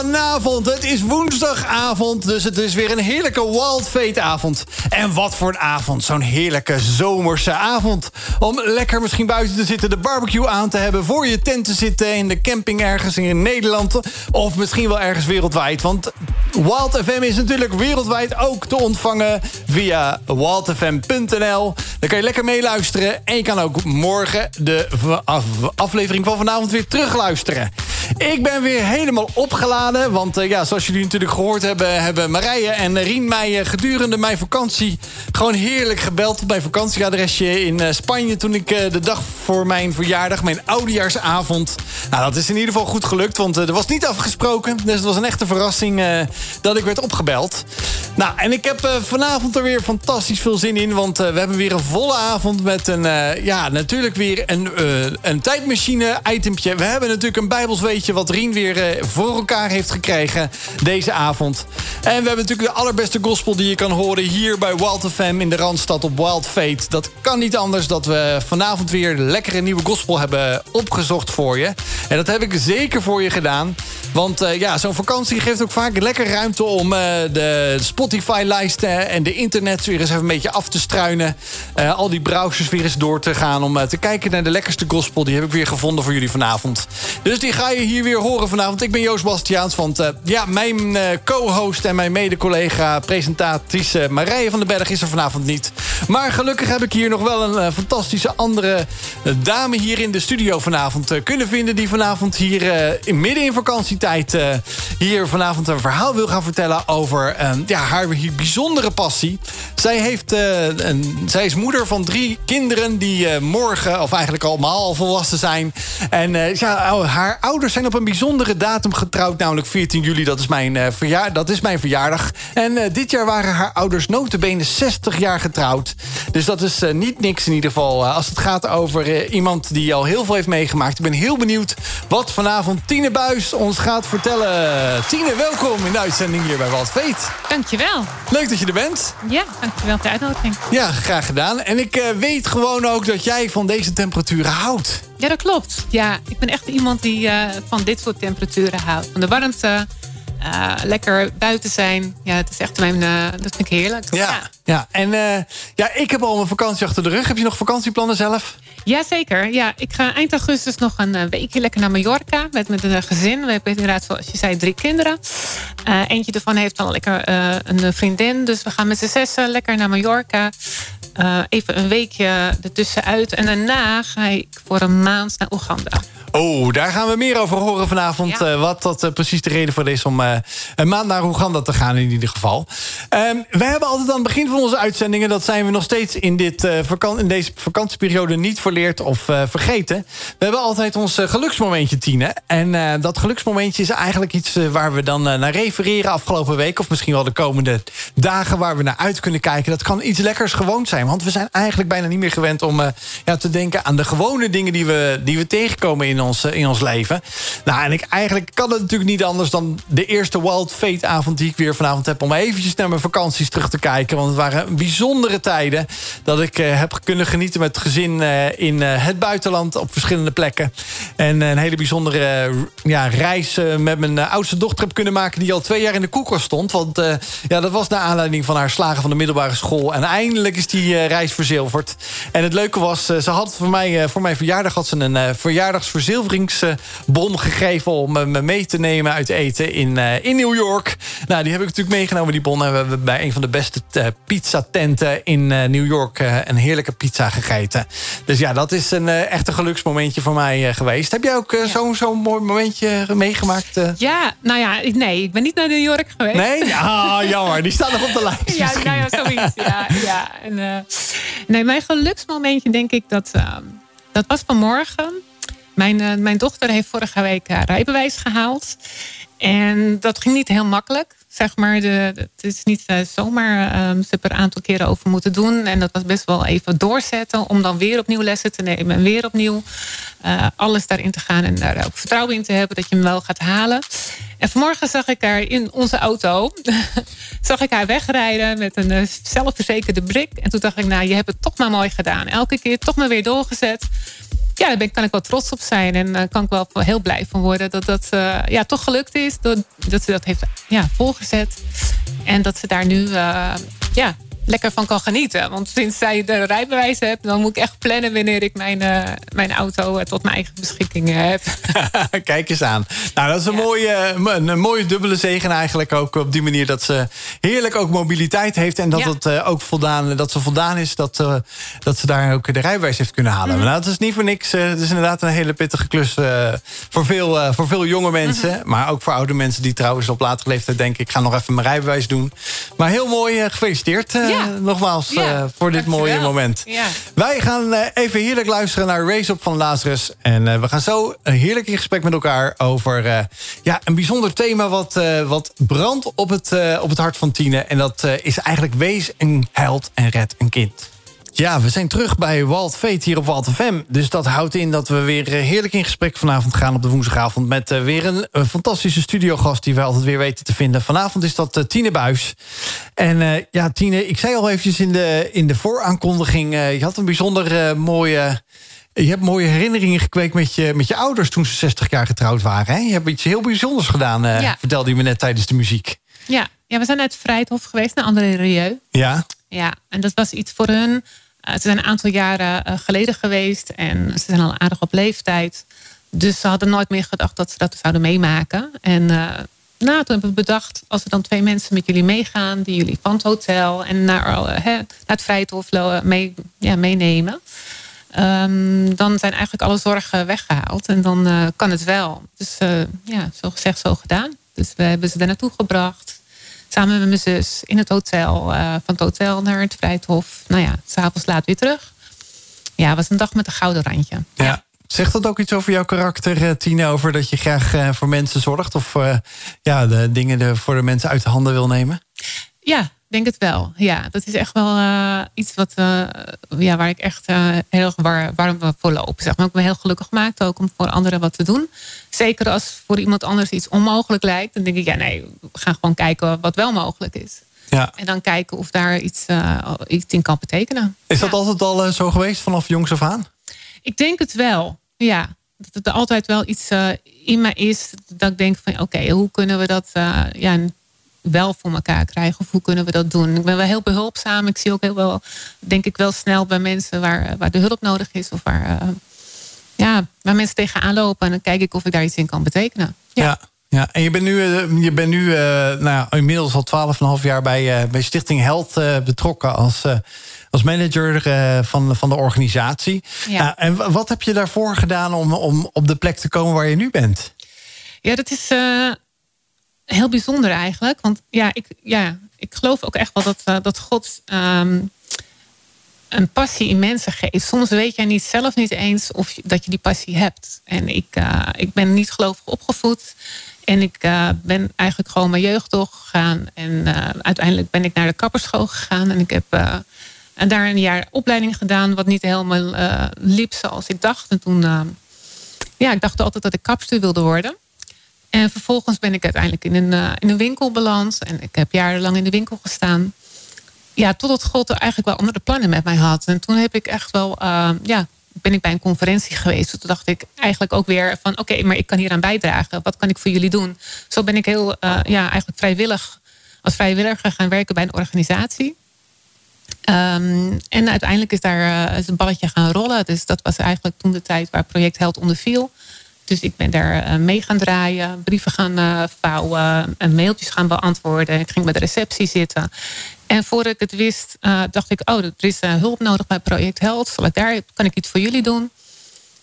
vanavond. Het is woensdagavond, dus het is weer een heerlijke Wild avond. En wat voor een avond, zo'n heerlijke zomerse avond. Om lekker misschien buiten te zitten, de barbecue aan te hebben... voor je tent te zitten in de camping ergens in Nederland... of misschien wel ergens wereldwijd. Want Wild FM is natuurlijk wereldwijd ook te ontvangen... via wildfm.nl. Dan kan je lekker meeluisteren. En je kan ook morgen de aflevering van vanavond weer terugluisteren. Ik ben weer helemaal opgeladen. Want uh, ja, zoals jullie natuurlijk gehoord hebben... hebben Marije en Rien mij gedurende mijn vakantie... gewoon heerlijk gebeld op mijn vakantieadresje in Spanje... toen ik de dag voor mijn verjaardag, mijn oudejaarsavond... Nou, dat is in ieder geval goed gelukt, want er was niet afgesproken. Dus het was een echte verrassing dat ik werd opgebeld. Nou, en ik heb vanavond er weer fantastisch veel zin in... want we hebben weer een volle avond met een... ja, natuurlijk weer een, een tijdmachine-itempje. We hebben natuurlijk een bijbelsweetje wat Rien weer eh, voor elkaar heeft gekregen deze avond. En we hebben natuurlijk de allerbeste gospel die je kan horen... hier bij Wild FM in de Randstad op Wild Fate. Dat kan niet anders dat we vanavond weer lekkere nieuwe gospel hebben opgezocht voor je. En dat heb ik zeker voor je gedaan. Want ja, zo'n vakantie geeft ook vaak lekker ruimte om de Spotify-lijsten en de internet weer eens even een beetje af te struinen. Uh, al die browsers weer eens door te gaan om te kijken naar de lekkerste gospel. Die heb ik weer gevonden voor jullie vanavond. Dus die ga je hier weer horen vanavond. Ik ben Joost Bastiaans, want uh, ja, mijn co-host en mijn mede-collega... presentatrice Marije van den Berg is er vanavond niet. Maar gelukkig heb ik hier nog wel een fantastische andere dame hier in de studio vanavond kunnen vinden... die vanavond hier in midden in vakantietijd hier vanavond een verhaal wil gaan vertellen... over ja, haar bijzondere passie. Zij, heeft, een, zij is moeder van drie kinderen die morgen, of eigenlijk allemaal al volwassen zijn. En ja, haar ouders zijn op een bijzondere datum getrouwd, namelijk 14 juli. Dat is mijn, verjaar, dat is mijn verjaardag. En dit jaar waren haar ouders notabene 60 jaar getrouwd. Dus dat is niet niks in ieder geval. als het gaat over iemand die al heel veel heeft meegemaakt. Ik ben heel benieuwd wat vanavond Tine Buis ons gaat vertellen. Tine, welkom in de uitzending hier bij Wat. Dankjewel. Leuk dat je er bent. Ja, dankjewel voor de uitnodiging. Ja, graag gedaan. En ik weet gewoon ook dat jij van deze temperaturen houdt. Ja, dat klopt. Ja, ik ben echt iemand die uh, van dit soort temperaturen houdt. Van de warmte, uh, lekker buiten zijn. Ja, het is echt mijn, dat vind ik heerlijk. Ja, ja. en ja, ik heb al mijn vakantie achter de rug. Heb je nog vakantieplannen zelf? Jazeker. Ja, ik ga eind augustus nog een weekje lekker naar Mallorca. Met, met een gezin. We hebben inderdaad, zoals je zei, drie kinderen. eentje ervan heeft al lekker een vriendin. Dus we gaan met z'n zessen lekker naar Mallorca. Uh, even een weekje ertussenuit. En daarna ga ik voor een maand naar Oeganda. Oh, daar gaan we meer over horen vanavond. Ja. Uh, wat dat uh, precies de reden voor is om uh, een maand naar Oeganda te gaan in ieder geval. Um, we hebben altijd aan het begin van onze uitzendingen... dat zijn we nog steeds in, dit, in deze vakantieperiode niet verleerd of vergeten. We hebben altijd ons geluksmomentje, Tine. En dat geluksmomentje is eigenlijk iets waar we dan naar refereren afgelopen week... of misschien wel de komende dagen waar we naar uit kunnen kijken. Dat kan iets lekkers gewoond zijn. Want we zijn eigenlijk bijna niet meer gewend om ja, te denken aan de gewone dingen... die we, die we tegenkomen in ons, eh, in ons leven. Nou, en ik, eigenlijk kan het natuurlijk niet anders dan de eerste Wild Fate avond die ik weer vanavond heb... om eventjes naar mijn vakanties terug te kijken. Want het waren bijzondere tijden dat ik heb kunnen genieten met het gezin in het buitenland op verschillende plekken. En een hele bijzondere ja, reis met mijn oudste dochter heb kunnen maken... die al twee jaar in de koelkast stond. Want ja, dat was naar aanleiding van haar slagen van de middelbare school. En eindelijk is die reis verzilverd. En het leuke was, ze had voor, mij, voor mijn verjaardag had ze een verjaardagsverzilvering verzilveringsbon gegeven... om me mee te nemen uit eten in, in New York. Nou, die heb ik natuurlijk meegenomen, die bon. En we hebben bij een van de beste pizzatenten in New York... een heerlijke pizza gegeten. Dus ja, dat is een echt een geluksmomentje voor mij geweest. Heb jij ook ja. zo'n zo mooi momentje meegemaakt? Ja, nou ja, nee, ik ben niet naar New York geweest. Nee? Ja, jammer. Die staat nog op de lijst Ja, nou ja, zoiets. Ja, ja. En, nee, mijn geluksmomentje denk ik dat... Dat was vanmorgen. Mijn, uh, mijn dochter heeft vorige week haar rijbewijs gehaald. En dat ging niet heel makkelijk. Zeg maar, de, het is niet uh, zomaar. Um, ze een aantal keren over moeten doen. En dat was best wel even doorzetten. Om dan weer opnieuw lessen te nemen. En weer opnieuw uh, alles daarin te gaan. En daar ook vertrouwen in te hebben dat je hem wel gaat halen. En vanmorgen zag ik haar in onze auto. zag ik haar wegrijden met een zelfverzekerde brik. En toen dacht ik, nou, je hebt het toch maar mooi gedaan. Elke keer toch maar weer doorgezet. Ja, daar ben, kan ik wel trots op zijn. En uh, kan ik wel heel blij van worden dat dat uh, ja, toch gelukt is. Dat, dat ze dat heeft ja, volgezet. En dat ze daar nu uh, ja, lekker van kan genieten. Want sinds zij de rijbewijs hebt, dan moet ik echt plannen wanneer ik mijn, uh, mijn auto uh, tot mijn eigen beschikking uh, heb. Kijk eens aan. Nou, dat is een, ja. mooie, een, een, mooie dubbele zegen eigenlijk ook op die manier dat ze heerlijk ook mobiliteit heeft en dat ja. het ook voldaan, dat ze voldaan is dat, dat ze daar ook de rijbewijs heeft kunnen halen. Mhm. Mm -hmm. Nou, dat is niet voor niks. Het is inderdaad een hele pittige klus voor, veel, voor veel jonge mensen, Mhm. mm -hmm. maar ook voor oude mensen die trouwens op latere leeftijd denken ik ga nog even mijn rijbewijs doen. Maar heel mooi gefeliciteerd. Ja. Nogmaals ja, uh, voor dit mooie moment. Wij gaan uh, even heerlijk luisteren naar Race Up van Lazarus. En we gaan zo heerlijk in gesprek met elkaar over ja, een bijzonder thema... wat, wat brandt op het, op het hart van Tine. En dat is eigenlijk wees een held en red een kind. Ja, we zijn terug bij Walt Fate hier op Walt FM. Dus dat houdt in dat we weer heerlijk in gesprek vanavond gaan op de woensdagavond... met uh, weer een, fantastische studiogast die we altijd weer weten te vinden. Vanavond is dat uh, Tine Buis. En uh, ja, Tine, ik zei al eventjes in de, in de vooraankondiging... je had een bijzonder mooie... Je hebt mooie herinneringen gekweekt met je, met je ouders... toen ze 60 jaar getrouwd waren. Hè? Je hebt iets heel bijzonders gedaan, ja. vertelde je me net tijdens de muziek. Ja, ja we zijn uit Vrijthof geweest naar André Rieu. Ja? Ja, en dat was iets voor hun... Uh, ze zijn een aantal jaren uh, geleden geweest en ze zijn al aardig op leeftijd. Dus ze hadden nooit meer gedacht dat ze dat zouden meemaken. En uh, nou, toen hebben we bedacht, als er dan twee mensen met jullie meegaan... die jullie van het hotel en naar, naar het Vrijthof mee, ja, meenemen... Um, dan zijn eigenlijk alle zorgen weggehaald en dan kan het wel. Dus ja, zo gezegd, zo gedaan. Dus we hebben ze daar naartoe gebracht samen met mijn zus in het hotel. Uh, van het hotel naar het Vrijthof. Nou ja, s'avonds laat weer terug. Ja, het was een dag met een gouden randje. Ja. ja. Zegt dat ook iets over jouw karakter, Tine? Over dat je graag uh, voor mensen zorgt? Of ja, de dingen de, voor de mensen uit de handen wil nemen? Ja, denk het wel. Ja, dat is echt wel uh, iets wat, uh, ja, waar ik echt uh, heel erg war, warm voor loop. Zeg maar. Ik ben heel gelukkig gemaakt ook om voor anderen wat te doen. Zeker als voor iemand anders iets onmogelijk lijkt. Dan denk ik, ja nee, we gaan gewoon kijken wat wel mogelijk is. Ja. En dan kijken of daar iets, iets in kan betekenen. Is dat ja. altijd al zo geweest vanaf jongs af aan? Ik denk het wel, ja. Dat er altijd wel iets in me is dat ik denk van oké, okay, hoe kunnen we dat ja, wel voor elkaar krijgen? Of hoe kunnen we dat doen? Ik ben wel heel behulpzaam. Ik zie ook heel wel, denk ik wel snel bij mensen waar, waar de hulp nodig is. Of waar, uh, ja, waar mensen tegenaan lopen. En dan kijk ik of ik daar iets in kan betekenen. Ja. ja. Ja, en je bent nu, je bent nu uh, nou, inmiddels al 12,5 jaar bij, uh, bij Stichting Held uh, betrokken als, als manager van, van de organisatie. Ja. en wat heb je daarvoor gedaan om, om op de plek te komen waar je nu bent? Ja, dat is heel bijzonder eigenlijk. Want ja, ik, ja, ik geloof ook echt wel dat, uh, dat God um, een passie in mensen geeft. Soms weet jij niet zelf niet eens of dat je die passie hebt. En ik, uh, ik ben niet gelovig opgevoed. En ik uh, ben eigenlijk gewoon mijn jeugd doorgegaan. En uiteindelijk ben ik naar de kapperschool gegaan. En ik heb daar een jaar opleiding gedaan... wat niet helemaal liep zoals ik dacht. En toen... ja, ik dacht altijd dat ik kapster wilde worden. En vervolgens ben ik uiteindelijk in een, uh, in een winkel beland. En ik heb jarenlang in de winkel gestaan. Ja, totdat God er eigenlijk wel andere plannen met mij had. En toen heb ik echt wel, uh, ja, ben ik bij een conferentie geweest. Toen dacht ik eigenlijk ook weer van, oké, maar ik kan hier aan bijdragen. Wat kan ik voor jullie doen? Zo ben ik heel, uh, ja, eigenlijk vrijwillig, als vrijwilliger gaan werken bij een organisatie. Um, en uiteindelijk is daar is een balletje gaan rollen. Dus dat was eigenlijk toen de tijd waar Project Held onder viel. Dus ik ben daar uh, mee gaan draaien, brieven gaan uh, vouwen, en mailtjes gaan beantwoorden. Ik ging bij de receptie zitten. En voordat ik het wist, uh, dacht ik, oh, er is hulp nodig bij Project Held. Zal ik daar, kan ik iets voor jullie doen?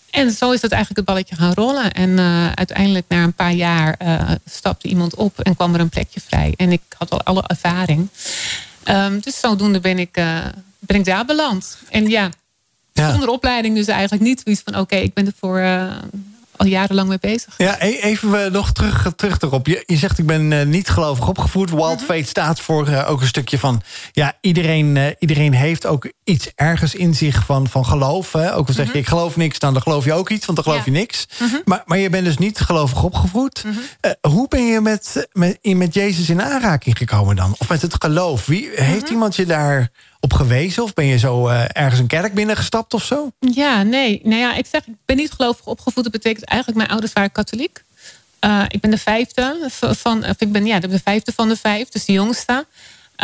En zo is het eigenlijk het balletje gaan rollen. En uiteindelijk na een paar jaar stapte iemand op en kwam er een plekje vrij. En ik had al alle ervaring. Um, dus zodoende ben ik, ben ik daar beland. En ja, ja, zonder opleiding dus eigenlijk niet zoiets van... oké, okay, ik ben er voor al jarenlang mee bezig. Ja, even nog terug, terug erop. Je, je zegt ik ben uh, niet gelovig opgevoed. Wild -hmm. Fate staat voor uh, ook een stukje van... ja, iedereen, uh, iedereen heeft ook iets ergens in zich van, van geloof. Hè? Ook al zeg je -hmm. ik geloof niks, dan, dan geloof je ook iets. Want dan geloof ja. je niks. -hmm. maar, maar je bent dus niet gelovig opgevoed. hoe ben je met, met, met Jezus in aanraking gekomen dan? Of met het geloof? Wie, heeft iemand je daar op gewezen? Of ben je zo uh, ergens een kerk binnengestapt of zo? Ja, nee. Nou ja, ik zeg, ik ben niet gelovig opgevoed. Dat betekent eigenlijk, mijn ouders waren katholiek. Uh, ik ben de vijfde van, of ik ben ja, de vijfde van de vijf, dus de jongste.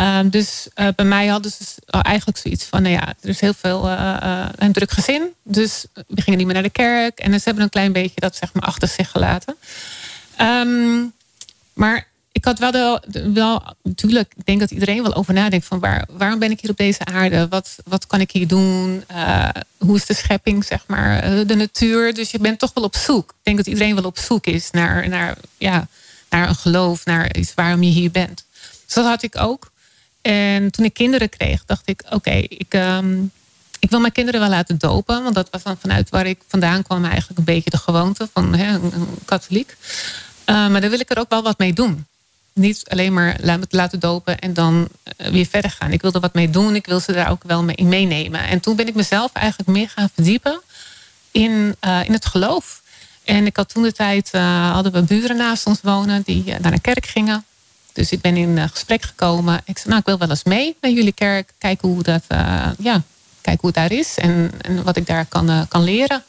Uh, dus uh, bij mij hadden ze eigenlijk zoiets van, nou ja, er is heel veel een druk gezin. Dus we gingen niet meer naar de kerk. En ze hebben een klein beetje dat zeg maar achter zich gelaten. Um, maar ik had wel, de, wel, natuurlijk, ik denk dat iedereen wel over nadenkt van waar, waarom ben ik hier op deze aarde? Wat, wat kan ik hier doen? Uh, hoe is de schepping, zeg maar, eh, de natuur? Dus je bent toch wel op zoek. Ik denk dat iedereen wel op zoek is naar, naar, ja, naar een geloof, naar iets waarom je hier bent. Dus dat had ik ook. En toen ik kinderen kreeg, dacht ik, oké, ik, um, ik wil mijn kinderen wel laten dopen. Want dat was dan vanuit waar ik vandaan kwam eigenlijk een beetje de gewoonte van een, katholiek. Uh, maar dan wil ik er ook wel wat mee doen niet alleen maar laten dopen en dan eh, weer verder gaan. Ik wilde wat mee doen. Ik wil ze daar ook wel mee meenemen. En toen ben ik mezelf eigenlijk meer gaan verdiepen in, uh, in het geloof. En ik had toen de tijd, uh, hadden we buren naast ons wonen die naar een kerk gingen. Dus ik ben in gesprek gekomen. Ik zei, nou, ik wil wel eens mee naar jullie kerk. Kijken hoe dat, ja, kijken hoe het daar is en, en wat ik daar kan, kan leren.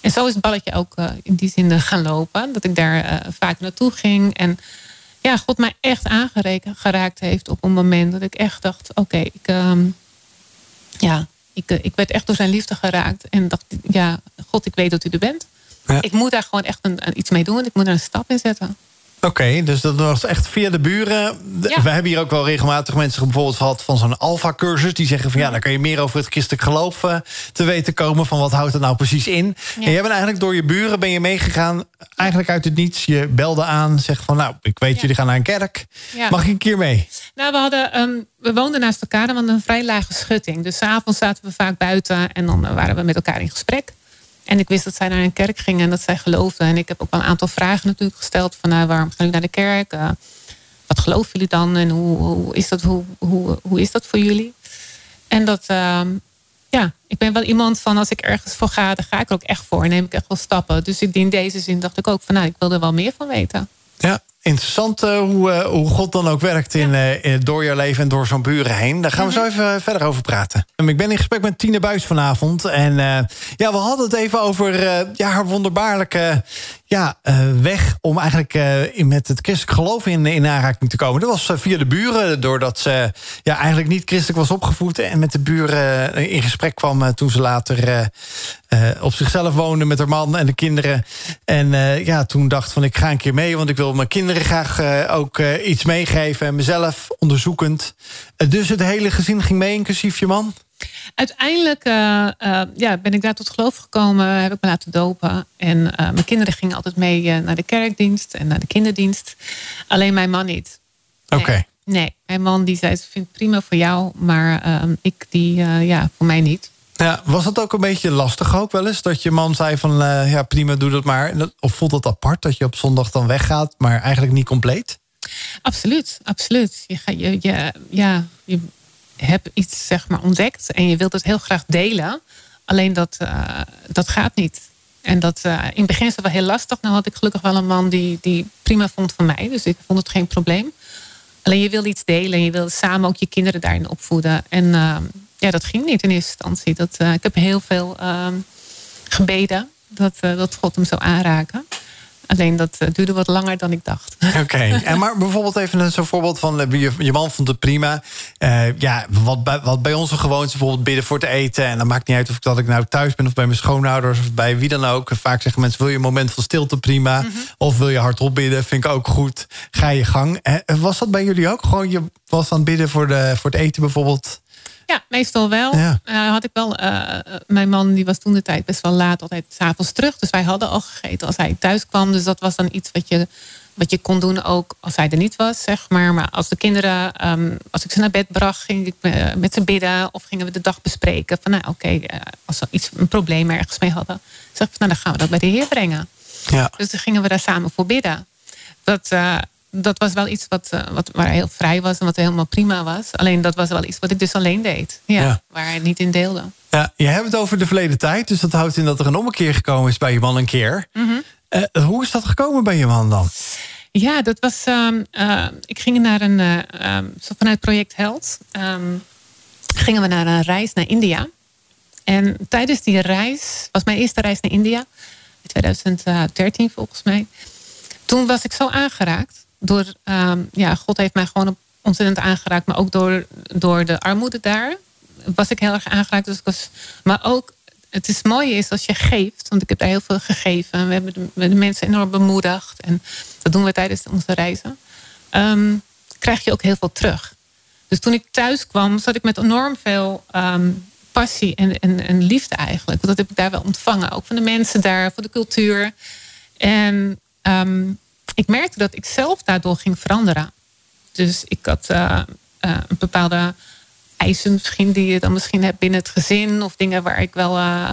En zo is het balletje ook in die zin gaan lopen. Dat ik daar vaak naartoe ging. En ja, God mij echt aangeraakt heeft op een moment dat ik echt dacht: oké, ik, ehm, ja, ik, ik werd echt door zijn liefde geraakt. En dacht: ja, God, ik weet dat u er bent. Ik moet daar gewoon echt een, iets mee doen. Ik moet er een stap in zetten. Oké, dus dat was echt via de buren. We hebben hier ook wel regelmatig mensen bijvoorbeeld gehad van zo'n Alpha-cursus. Die zeggen van ja, dan kan je meer over het christelijk geloof uh, te weten komen. Van wat houdt het nou precies in? En jij bent eigenlijk door je buren ben je meegegaan. Eigenlijk uit het niets. Je belde aan, zegt van nou, ik weet jullie gaan naar een kerk. Mag ik een keer mee? Nou, we, hadden, um, we woonden naast elkaar en we hadden een vrij lage schutting. Dus s'avonds zaten we vaak buiten en dan waren we met elkaar in gesprek. En ik wist dat zij naar een kerk gingen en dat zij geloofden. En ik heb ook wel een aantal vragen natuurlijk gesteld. Van nou, waarom gaan jullie naar de kerk? Uh, wat geloven jullie dan? En hoe, is, dat, hoe, hoe, hoe is dat voor jullie? En dat, uh, ja, ik ben wel iemand van als ik ergens voor ga, dan ga ik er ook echt voor. En neem ik echt wel stappen. Dus in deze zin dacht ik ook van nou, ik wil er wel meer van weten. Interessant uh, hoe, uh, hoe God dan ook werkt in, uh, door jouw leven en door zo'n buren heen. Daar gaan we zo mhm. even verder over praten. Ik ben in gesprek met Tine Buis vanavond. En ja, we hadden het even over ja, haar wonderbaarlijke ja, uh, weg om eigenlijk uh, met het christelijk geloof in, in aanraking te komen. Dat was uh, via de buren, doordat ze ja, eigenlijk niet christelijk was opgevoed... en met de buren in gesprek kwam toen ze later op zichzelf woonde... met haar man en de kinderen. En ja, toen dacht van ik ga een keer mee... want ik wil mijn kinderen graag ook iets meegeven... en mezelf onderzoekend. dus het hele gezin ging mee, inclusief je man? Uiteindelijk uh, uh, ja, ben ik daar tot geloof gekomen, heb ik me laten dopen. En uh, mijn kinderen gingen altijd mee naar de kerkdienst en naar de kinderdienst. Alleen mijn man niet. Oké. Okay. Nee, mijn man die zei, het vindt het prima voor jou, maar ehm, ik die, ja, voor mij niet. Ja, was het ook een beetje lastig ook wel eens? Dat je man zei van, ja prima, doe dat maar. Of voelt het apart dat je op zondag dan weggaat, maar eigenlijk niet compleet? Absoluut, absoluut. Je, je, je, ja, je heb iets zeg maar, ontdekt en je wilt het heel graag delen. Alleen dat, uh, dat gaat niet. En dat, uh, in het begin is het wel heel lastig. Nou had ik gelukkig wel een man die, die prima vond van mij. Dus ik vond het geen probleem. Alleen je wil iets delen en je wil samen ook je kinderen daarin opvoeden. En uh, ja, dat ging niet in eerste instantie. Dat, ik heb heel veel ehm, gebeden dat, dat God hem zou aanraken. Alleen dat eh, duurde wat langer dan ik dacht. Oké, en maar bijvoorbeeld even zo'n voorbeeld van eh, je, je man vond het prima. Uh, ja, wat bij, wat bij onze gewoonte bijvoorbeeld bidden voor het eten. En dan maakt niet uit of ik, dat ik nou thuis ben of bij mijn schoonouders of bij wie dan ook. Vaak zeggen mensen: wil je een moment van stilte prima? Mhm. Of wil je hardop bidden? Vind ik ook goed. Ga je gang. was dat bij jullie ook? Gewoon je was aan het bidden voor, de, voor het eten bijvoorbeeld? Ja, meestal wel. Ja. Uh, had ik wel uh, mijn man die was toen de tijd best wel laat altijd s'avonds terug. Dus wij hadden al gegeten als hij thuis kwam. Dus dat was dan iets wat je, wat je kon doen ook als hij er niet was, zeg maar. Maar als de kinderen, um, als ik ze naar bed bracht, ging ik met ze bidden. Of gingen we de dag bespreken. Van nou oké, okay, als ze iets, een probleem ergens mee hadden. Zeg van nou dan gaan we dat bij de heer brengen. Ja. Dus dan gingen we daar samen voor bidden. Dat dat was wel iets wat, uh, wat, waar heel vrij was en wat helemaal prima was. Alleen dat was wel iets wat ik dus alleen deed. Ja, Waar hij niet in deelde. Ja, je hebt het over de verleden tijd. Dus dat houdt in dat er een ommekeer gekomen is bij je man een keer. Mm hoe is dat gekomen bij je man dan? Ja, dat was. Uh, ik ging naar een. Um, vanuit project Held. Um, gingen we naar een reis naar India. En tijdens die reis, was mijn eerste reis naar India, in 2013 volgens mij. Toen was ik zo aangeraakt door, um, ja, God heeft mij gewoon ontzettend aangeraakt, maar ook door, door de armoede daar was ik heel erg aangeraakt. Dus ik was, maar ook, het is mooi is als je geeft, want ik heb daar heel veel gegeven. We hebben de, de mensen enorm bemoedigd en dat doen we tijdens onze reizen. Um, krijg je ook heel veel terug. Dus toen ik thuis kwam, zat ik met enorm veel um, passie en, en, liefde eigenlijk. Want dat heb ik daar wel ontvangen. Ook van de mensen daar, van de cultuur. En ik merkte dat ik zelf daardoor ging veranderen. Dus ik had uh, uh, een bepaalde eisen misschien die je dan misschien hebt binnen het gezin. Of dingen waar ik wel, uh,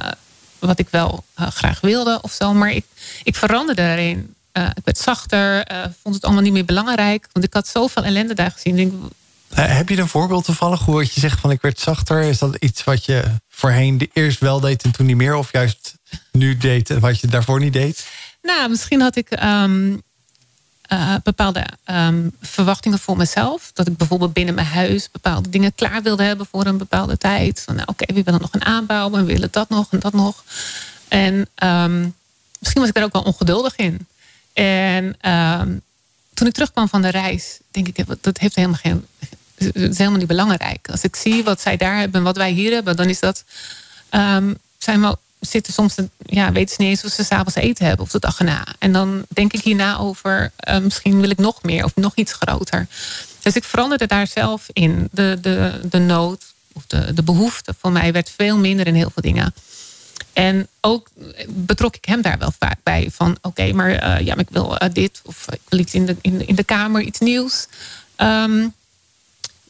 wat ik wel graag wilde of zo. Maar ik, ik veranderde daarin. ik werd zachter, vond het allemaal niet meer belangrijk. Want ik had zoveel ellende daar gezien. Denk, heb je een voorbeeld toevallig? Hoe je zegt van ik werd zachter? Is dat iets wat je voorheen eerst wel deed en toen niet meer? Of juist nu deed wat je daarvoor niet deed? Nou, misschien had ik um, uh, bepaalde um, verwachtingen voor mezelf. Dat ik bijvoorbeeld binnen mijn huis bepaalde dingen klaar wilde hebben voor een bepaalde tijd. Nou, oké, we willen nog een aanbouw, we willen dat nog en dat nog. En um, misschien was ik daar ook wel ongeduldig in. En toen ik terugkwam van de reis, denk ik, dat heeft helemaal geen het is helemaal niet belangrijk. Als ik zie wat zij daar hebben en wat wij hier hebben, dan is dat. Zijn we zitten soms, ja, weten ze niet eens of ze s'avonds eten hebben of de dag erna. En dan denk ik hierna over, uh, misschien wil ik nog meer of nog iets groter. Dus ik veranderde daar zelf in. De, de, de nood of de, de behoefte voor mij werd veel minder in heel veel dingen. En ook betrok ik hem daar wel vaak bij. Van oké, maar uh, ja, maar ik wil uh, dit. Of ik wil iets in de, in, in de kamer, iets nieuws. Um,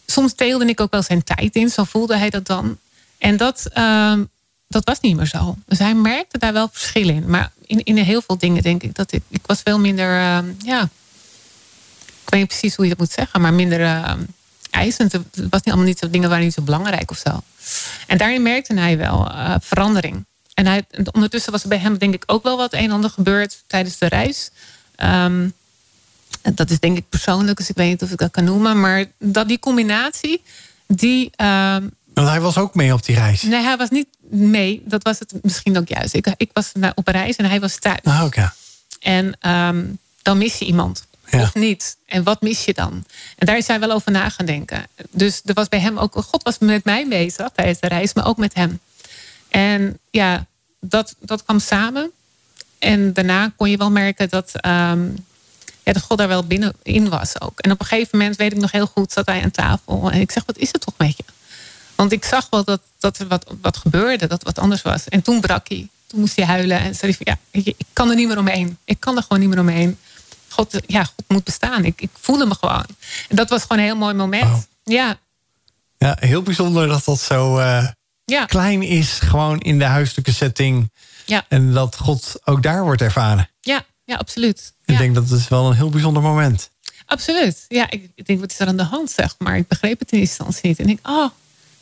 soms deelde ik ook wel zijn tijd in. Zo voelde hij dat dan. En dat, uh, dat was niet meer zo. Dus hij merkte daar wel verschil in. Maar in, in heel veel dingen denk ik dat ik... Ik was veel minder... Uh, ja, ik weet niet precies hoe je dat moet zeggen. Maar minder uh, eisend. Het was niet allemaal niet zo, dingen waren niet zo belangrijk of zo. En daarin merkte hij wel uh, verandering. En hij, ondertussen was er bij hem denk ik ook wel wat een en ander gebeurd tijdens de reis. Um, dat is denk ik persoonlijk, dus ik weet niet of ik dat kan noemen. Maar dat die combinatie, die. Want hij was ook mee op die reis. Nee, hij was niet mee. Dat was het misschien ook juist. Ik, ik was op reis en hij was thuis. Ah, oké. En um, dan mis je iemand. Ja. Of niet. En wat mis je dan? En daar is hij wel over na gaan denken. Dus er was bij hem ook. God was met mij bezig tijdens de reis, maar ook met hem. En ja, dat, dat kwam samen. En daarna kon je wel merken dat. Um, ja, dat God daar wel binnenin was ook. En op een gegeven moment, weet ik nog heel goed, zat hij aan tafel. En ik zeg, wat is het toch met je? Want ik zag wel dat, dat er wat, wat gebeurde, dat wat anders was. En toen brak hij. Toen moest hij huilen. En zei hij van, ja, ik kan er niet meer omheen. Ik kan er gewoon niet meer omheen. God, ja, God moet bestaan. Ik, ik voelde me gewoon. En dat was gewoon een heel mooi moment. Ja. Ja, heel bijzonder dat dat zo uh, ja. klein is. Gewoon in de huiselijke setting. Ja. En dat God ook daar wordt ervaren. Ja, ja absoluut. Ik denk dat het wel een heel bijzonder moment. Absoluut. Ja, ik, ik, denk, wat is er aan de hand, zeg maar. Ik begreep het in eerste instantie niet. En ik, oh,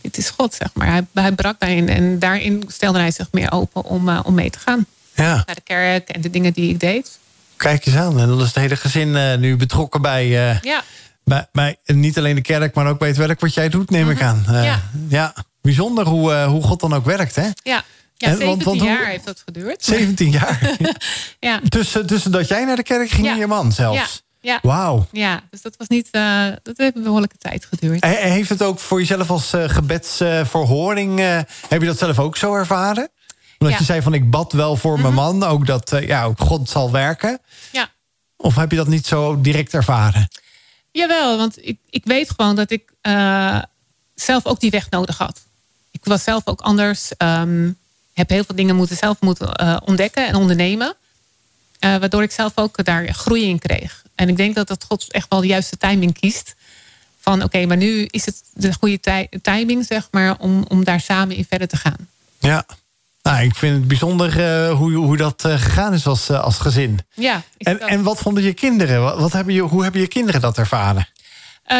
het is God, zeg maar. Hij, hij brak daarin. En daarin stelde hij zich meer open om, uh, om mee te gaan. Ja. Naar de kerk en de dingen die ik deed. Kijk eens aan. En dan is het hele gezin uh, nu betrokken bij, uh, ja. bij, bij niet alleen de kerk, maar ook bij het werk wat jij doet, neem ik Mhm. aan. ja. ja, bijzonder hoe, hoe God dan ook werkt, hè? Ja. Ja, En, 17 want- want hoe- jaar heeft dat geduurd. 17 jaar. Ja, tussen, tussen dat jij naar de kerk ging Ja. en je man zelfs. Ja, Wauw. ja. Dus dat was niet, eh, dat heeft een behoorlijke tijd geduurd. He- Heeft het ook voor jezelf als uh, gebedsverhoring, eh, heb je dat zelf ook zo ervaren? Omdat Ja. je zei van ik bad wel voor mijn man, ook dat ja, ook God zal werken. Ja. Of heb je dat niet zo direct ervaren? Jawel, want ik, ik weet gewoon dat ik zelf ook die weg nodig had. Ik was zelf ook anders. ehm, heb heel veel dingen moeten zelf moeten ontdekken en ondernemen. Waardoor ik zelf ook daar groei in kreeg. En ik denk dat dat God echt wel de juiste timing kiest. Van oké, maar nu is het de goede tij- timing, zeg maar, om, om daar samen in verder te gaan. Ja. Nou, ik vind het bijzonder eh, hoe, hoe dat eh, gegaan is als, eh, als gezin. Ja, En, en wat vonden je kinderen? Wat, wat hebben je, hoe hebben je kinderen dat ervaren?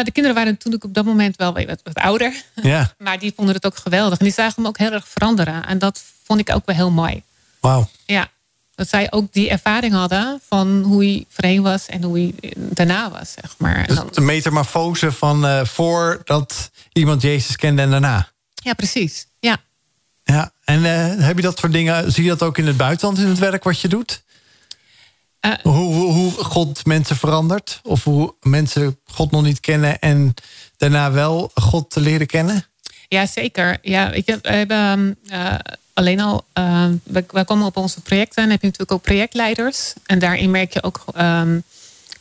De kinderen waren toen ik op dat moment wel wat, wat ouder. Ja, Maar die vonden het ook geweldig. En die zagen me ook heel erg veranderen. En dat vond ik ook wel heel mooi. wauw. Ja, dat zij ook die ervaring hadden van hoe hij voorheen was en hoe hij daarna was, zeg maar. Dus de metamorfose van eh, voordat iemand Jezus kende en daarna. ja, precies. Ja. Ja, en heb je dat soort dingen, zie je dat ook in het buitenland in het werk wat je doet? hoe, hoe, hoe God mensen verandert? Of hoe mensen God nog niet kennen en daarna wel God te leren kennen? Ja, zeker. Ja, ik heb, we hebben uh, alleen al, uh, we, komen op onze projecten en heb je natuurlijk ook projectleiders. En daarin merk je ook um,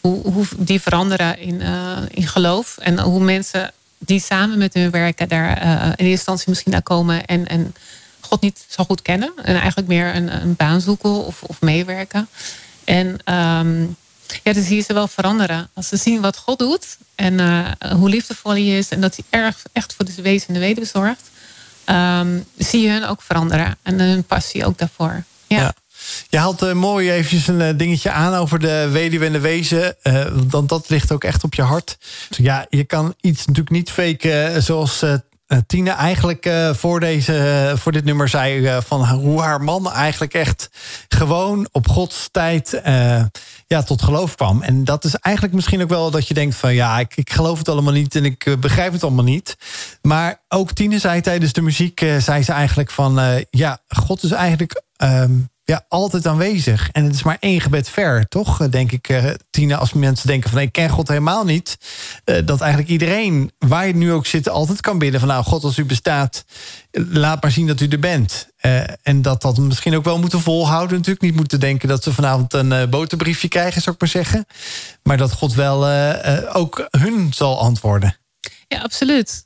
hoe, hoe, die veranderen in, uh, in geloof. En hoe mensen die samen met hun werken daar in eerste instantie misschien naar komen en, en God niet zo goed kennen. En eigenlijk meer een, een baan zoeken of, of meewerken. En um, ja, dan zie je ze wel veranderen. Als ze zien wat God doet en hoe liefdevol hij is en dat hij erg echt voor de wezen en de weduwe zorgt, um, zie je hun ook veranderen en hun passie ook daarvoor. Ja. Je haalt uh, mooi eventjes een uh, dingetje aan over de weduwe en de wezen. want dat ligt ook echt op je hart. Ja, je kan iets natuurlijk niet faken zoals Tine eigenlijk uh, voor, deze, voor dit nummer zei uh, van hoe haar man eigenlijk echt gewoon op Gods tijd ja, tot geloof kwam. En dat is eigenlijk misschien ook wel dat je denkt van ja, ik, ik geloof het allemaal niet en ik begrijp het allemaal niet. Maar ook Tine zei tijdens de muziek, zei ze eigenlijk van ja, God is eigenlijk ehm, ja, altijd aanwezig. En het is maar één gebed ver, toch? Denk ik, uh, Tina, als mensen denken van... ik ken God helemaal niet. Uh, dat eigenlijk iedereen, waar je nu ook zit... altijd kan bidden van... nou, God, als u bestaat, laat maar zien dat u er bent. Uh, en dat dat misschien ook wel moeten volhouden natuurlijk. Niet moeten denken dat ze vanavond een boterbriefje krijgen, zou ik maar zeggen. Maar dat God wel ook hun zal antwoorden. Ja, absoluut.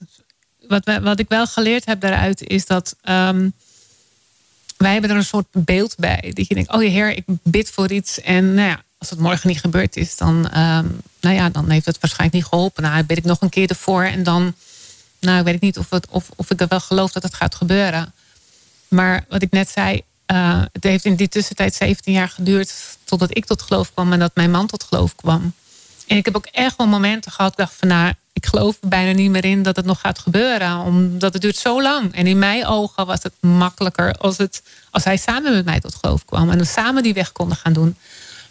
Wat, wat ik wel geleerd heb daaruit is dat... Um, wij hebben er een soort beeld bij. Dat je denkt, oh je heer, ik bid voor iets. En nou ja, als het morgen niet gebeurd is, dan, um, nou ja, dan heeft het waarschijnlijk niet geholpen. Nou, bid ik nog een keer ervoor. En dan, nou, weet ik niet of, of, of ik er wel geloof dat het gaat gebeuren. Maar wat ik net zei, uh, het heeft in die tussentijd 17 jaar geduurd totdat ik tot geloof kwam en dat mijn man tot geloof kwam. En ik heb ook echt wel momenten gehad, ik dacht van nou, ik geloof bijna niet meer in dat het nog gaat gebeuren. Omdat het duurt zo lang. En in mijn ogen was het makkelijker als, het, als hij samen met mij tot geloof kwam. En we samen die weg konden gaan doen.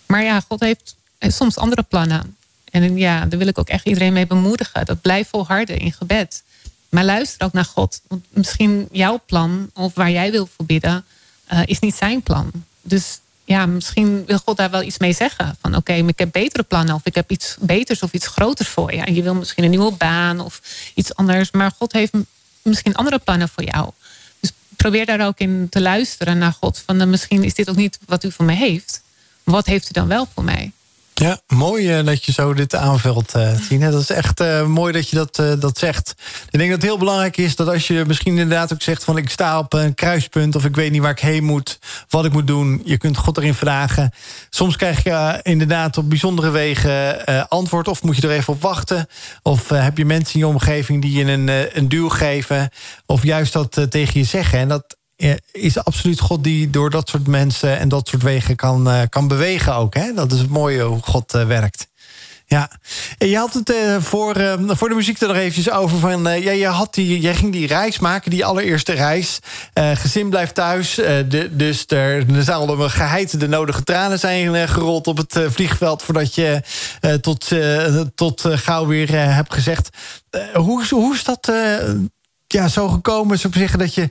Maar ja, God heeft soms andere plannen. En ja, daar wil ik ook echt iedereen mee bemoedigen. Dat blijft volharden in gebed. Maar luister ook naar God. Want misschien jouw plan of waar jij wil voor bidden, uh, is niet zijn plan. Dus ja, misschien wil God daar wel iets mee zeggen. Van oké, okay, ik heb betere plannen of ik heb iets beters of iets groters voor je. En je wil misschien een nieuwe baan of iets anders. Maar God heeft misschien andere plannen voor jou. Dus probeer daar ook in te luisteren naar God. Van misschien is dit ook niet wat u voor mij heeft. Wat heeft u dan wel voor mij? Ja, mooi uh, dat je zo dit aanvult, uh, Tine. Dat is echt uh, mooi dat je dat, dat zegt. Ik denk dat het heel belangrijk is dat als je misschien inderdaad ook zegt... van ik sta op een kruispunt of ik weet niet waar ik heen moet... wat ik moet doen, je kunt God erin vragen. Soms krijg je inderdaad op bijzondere wegen antwoord... of moet je er even op wachten. Of heb je mensen in je omgeving die je een, een duw geven... of juist dat tegen je zeggen. En dat is absoluut God die door dat soort mensen en dat soort wegen kan, uh, kan bewegen ook. Hè? Dat is het mooie hoe God uh, werkt. Ja, en je had het uh, voor, voor de muziek er nog eventjes over. Van, ja, je had die, jij ging die reis maken, die allereerste reis. gezin blijft thuis. De, dus er, zouden geheid de nodige tranen zijn gerold op het vliegveld. voordat je tot, tot gauw weer hebt gezegd. hoe, hoe is dat ja, zo gekomen? Ik zeggen dat je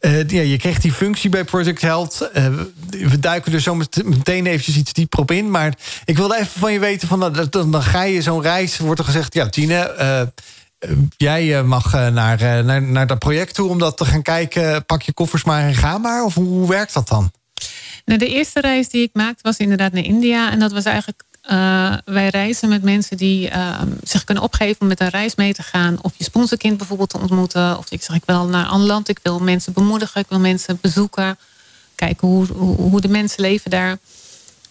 uh, ja, je kreeg die functie bij Project Health. Uh, we duiken er zo meteen eventjes iets dieper op in. Maar ik wilde even van je weten... Van, dan, dan ga je zo'n reis, wordt er gezegd... ja, Tine, uh, jij mag naar, naar, naar dat project toe... om dat te gaan kijken. Pak je koffers maar en ga maar. Of hoe, hoe werkt dat dan? Nou, de eerste reis die ik maakte was inderdaad naar India. En dat was eigenlijk uh, wij reizen met mensen die uh, zich kunnen opgeven om met een reis mee te gaan. Of je sponsorkind bijvoorbeeld te ontmoeten. Of ik zeg ik wil naar een land. Ik wil mensen bemoedigen. Ik wil mensen bezoeken. Kijken hoe, hoe, de mensen leven daar.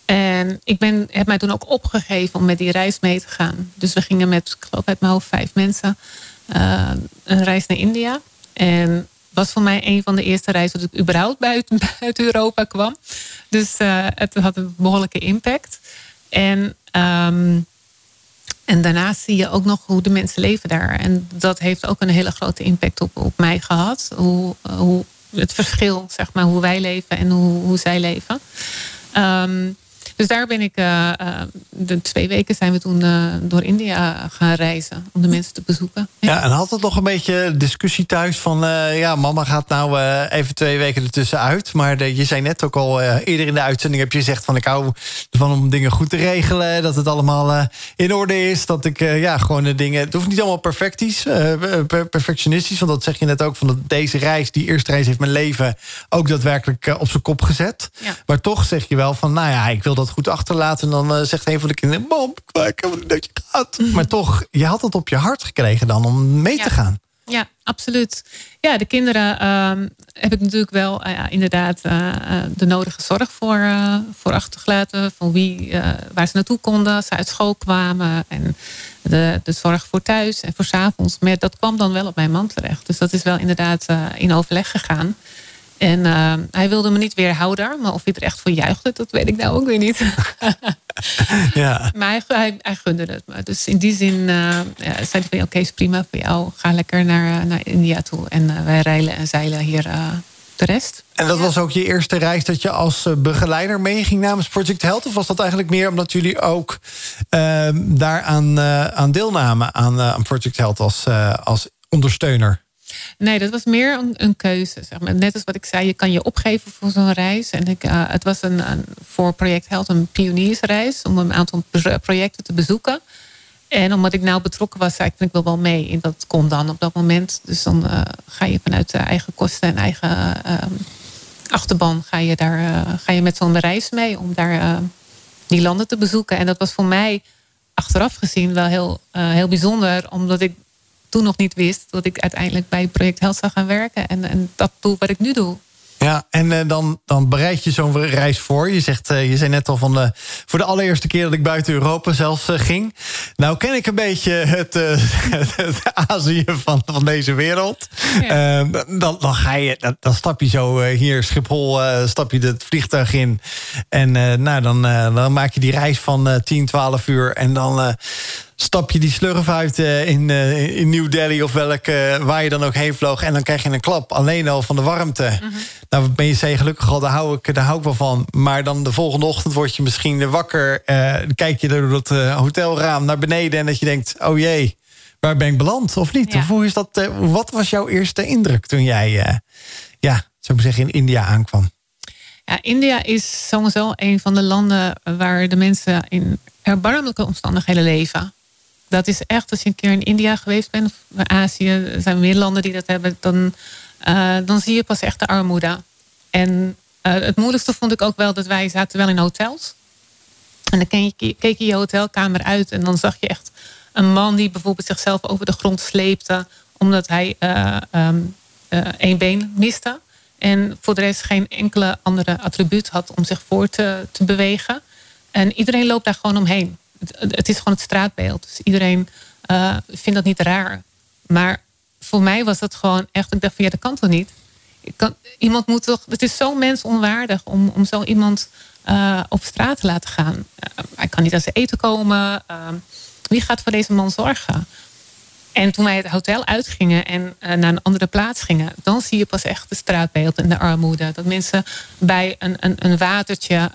En ik ben, heb mij toen ook opgegeven om met die reis mee te gaan. Dus we gingen met, ik geloof uit mijn hoofd, vijf mensen. Uh, een reis naar India. En was voor mij een van de eerste reizen dat ik überhaupt buiten, buiten Europa kwam. Dus het had een behoorlijke impact. En, um, en daarnaast zie je ook nog hoe de mensen leven daar. En dat heeft ook een hele grote impact op, op mij gehad. Hoe, hoe het verschil, zeg maar, hoe wij leven en hoe, hoe zij leven. Um, Dus daar ben ik, uh, de twee weken zijn we toen uh, door India gaan reizen om de mensen te bezoeken. Ja, ja en had het nog een beetje discussie thuis van, ja, mama gaat nou even twee weken ertussen uit. Maar de, je zei net ook al eerder in de uitzending heb je gezegd van ik hou ervan om dingen goed te regelen, dat het allemaal in orde is, dat ik ja gewoon de dingen, het hoeft niet allemaal perfectisch, perfectionistisch, want dat zeg je net ook van dat deze reis, die eerste reis heeft mijn leven ook daadwerkelijk op zijn kop gezet. Ja. Maar toch zeg je wel van, nou ja, ik wil dat goed achterlaten. En dan uh, zegt een van de kinderen, mam, ik heb dat je gaat. Mhm. Maar toch, je had het op je hart gekregen dan om mee te gaan. Ja, absoluut. Ja, de kinderen uh, heb ik natuurlijk wel uh, inderdaad uh, de nodige zorg voor, voor achtergelaten. Van wie, waar ze naartoe konden als ze uit school kwamen. En de, de zorg voor thuis en voor s avonds. Maar dat kwam dan wel op mijn man terecht. Dus dat is wel inderdaad in overleg gegaan. En uh, hij wilde me niet weerhouden. Maar of hij er echt voor juichte, dat weet ik nou ook weer niet. ja. Maar hij, hij, hij, gunde het me. Dus in die zin uh, ja, zei hij van... oké, is prima voor jou. Ga lekker naar, naar India toe. En uh, wij reilen en zeilen hier de rest. En dat was ook je eerste reis dat je als begeleider meeging namens Project Health? Of was dat eigenlijk meer omdat jullie ook daaraan aan deelnamen aan, aan Project Health als, als ondersteuner? Nee, dat was meer een, een, keuze. Zeg maar. Net als wat ik zei, je kan je opgeven voor zo'n reis. En ik, uh, het was een, voor Project Held een pioniersreis om een aantal projecten te bezoeken. En omdat ik nou betrokken was, zei ik, ik wil wel mee. En dat kon dan op dat moment. Dus dan uh, ga je vanuit eigen kosten en eigen uh, achterban... ga je, daar, uh, ga je met zo'n reis mee om daar die landen te bezoeken. En dat was voor mij achteraf gezien wel heel, heel bijzonder. Omdat ik toen nog niet wist dat ik uiteindelijk bij Project Health zou gaan werken. En, en dat doe wat ik nu doe. Ja, en uh, dan, dan bereid je zo'n reis voor. Je, zegt, uh, je zei net al van de, voor de allereerste keer dat ik buiten Europa zelfs ging. Nou ken ik een beetje het, het, het Azië van, van deze wereld. Ja. dan, dan, ga je, dan, dan stap je zo hier Schiphol, stap je het vliegtuig in. En nou, dan, dan maak je die reis van 10, 12 uur. En dan stap je die slurf uit uh, in, uh, in New Delhi of welke, waar je dan ook heen vloog. En dan krijg je een klap. Alleen al van de warmte. Mm -hmm. Nou ben je zei gelukkig al, daar hou, ik, daar hou ik wel van. Maar dan de volgende ochtend word je misschien wakker. Kijk je door dat hotelraam naar beneden. En dat je denkt, oh jee, waar ben ik beland? Of niet? Ja. Of hoe is dat, wat was jouw eerste indruk toen jij, ja, zou ik zeggen, in India aankwam? Ja, India is sowieso een van de landen waar de mensen in erbarmelijke omstandigheden leven dat is echt, als je een keer in India geweest bent, of Azië, er zijn meer landen die dat hebben, dan, uh, dan zie je pas echt de armoede. En uh, het moeilijkste vond ik ook wel dat wij zaten wel in hotels. En dan keek je, je hotelkamer uit en dan zag je echt een man die bijvoorbeeld zichzelf over de grond sleepte, omdat hij uh, um, één been miste. En voor de rest geen enkele andere attribuut had om zich voor te, te bewegen. En iedereen loopt daar gewoon omheen het, is gewoon het straatbeeld. Dus iedereen uh, vindt dat niet raar. Maar voor mij was dat gewoon echt... Ik dacht van ja, dat kan toch niet? Kan, iemand moet toch... Het is zo mensonwaardig om, om zo iemand uh, op straat te laten gaan. Uh, hij kan niet aan zijn eten komen. wie gaat voor deze man zorgen? En toen wij het hotel uitgingen en naar een andere plaats gingen... dan zie je pas echt de straatbeeld en de armoede. Dat mensen bij een, een, een watertje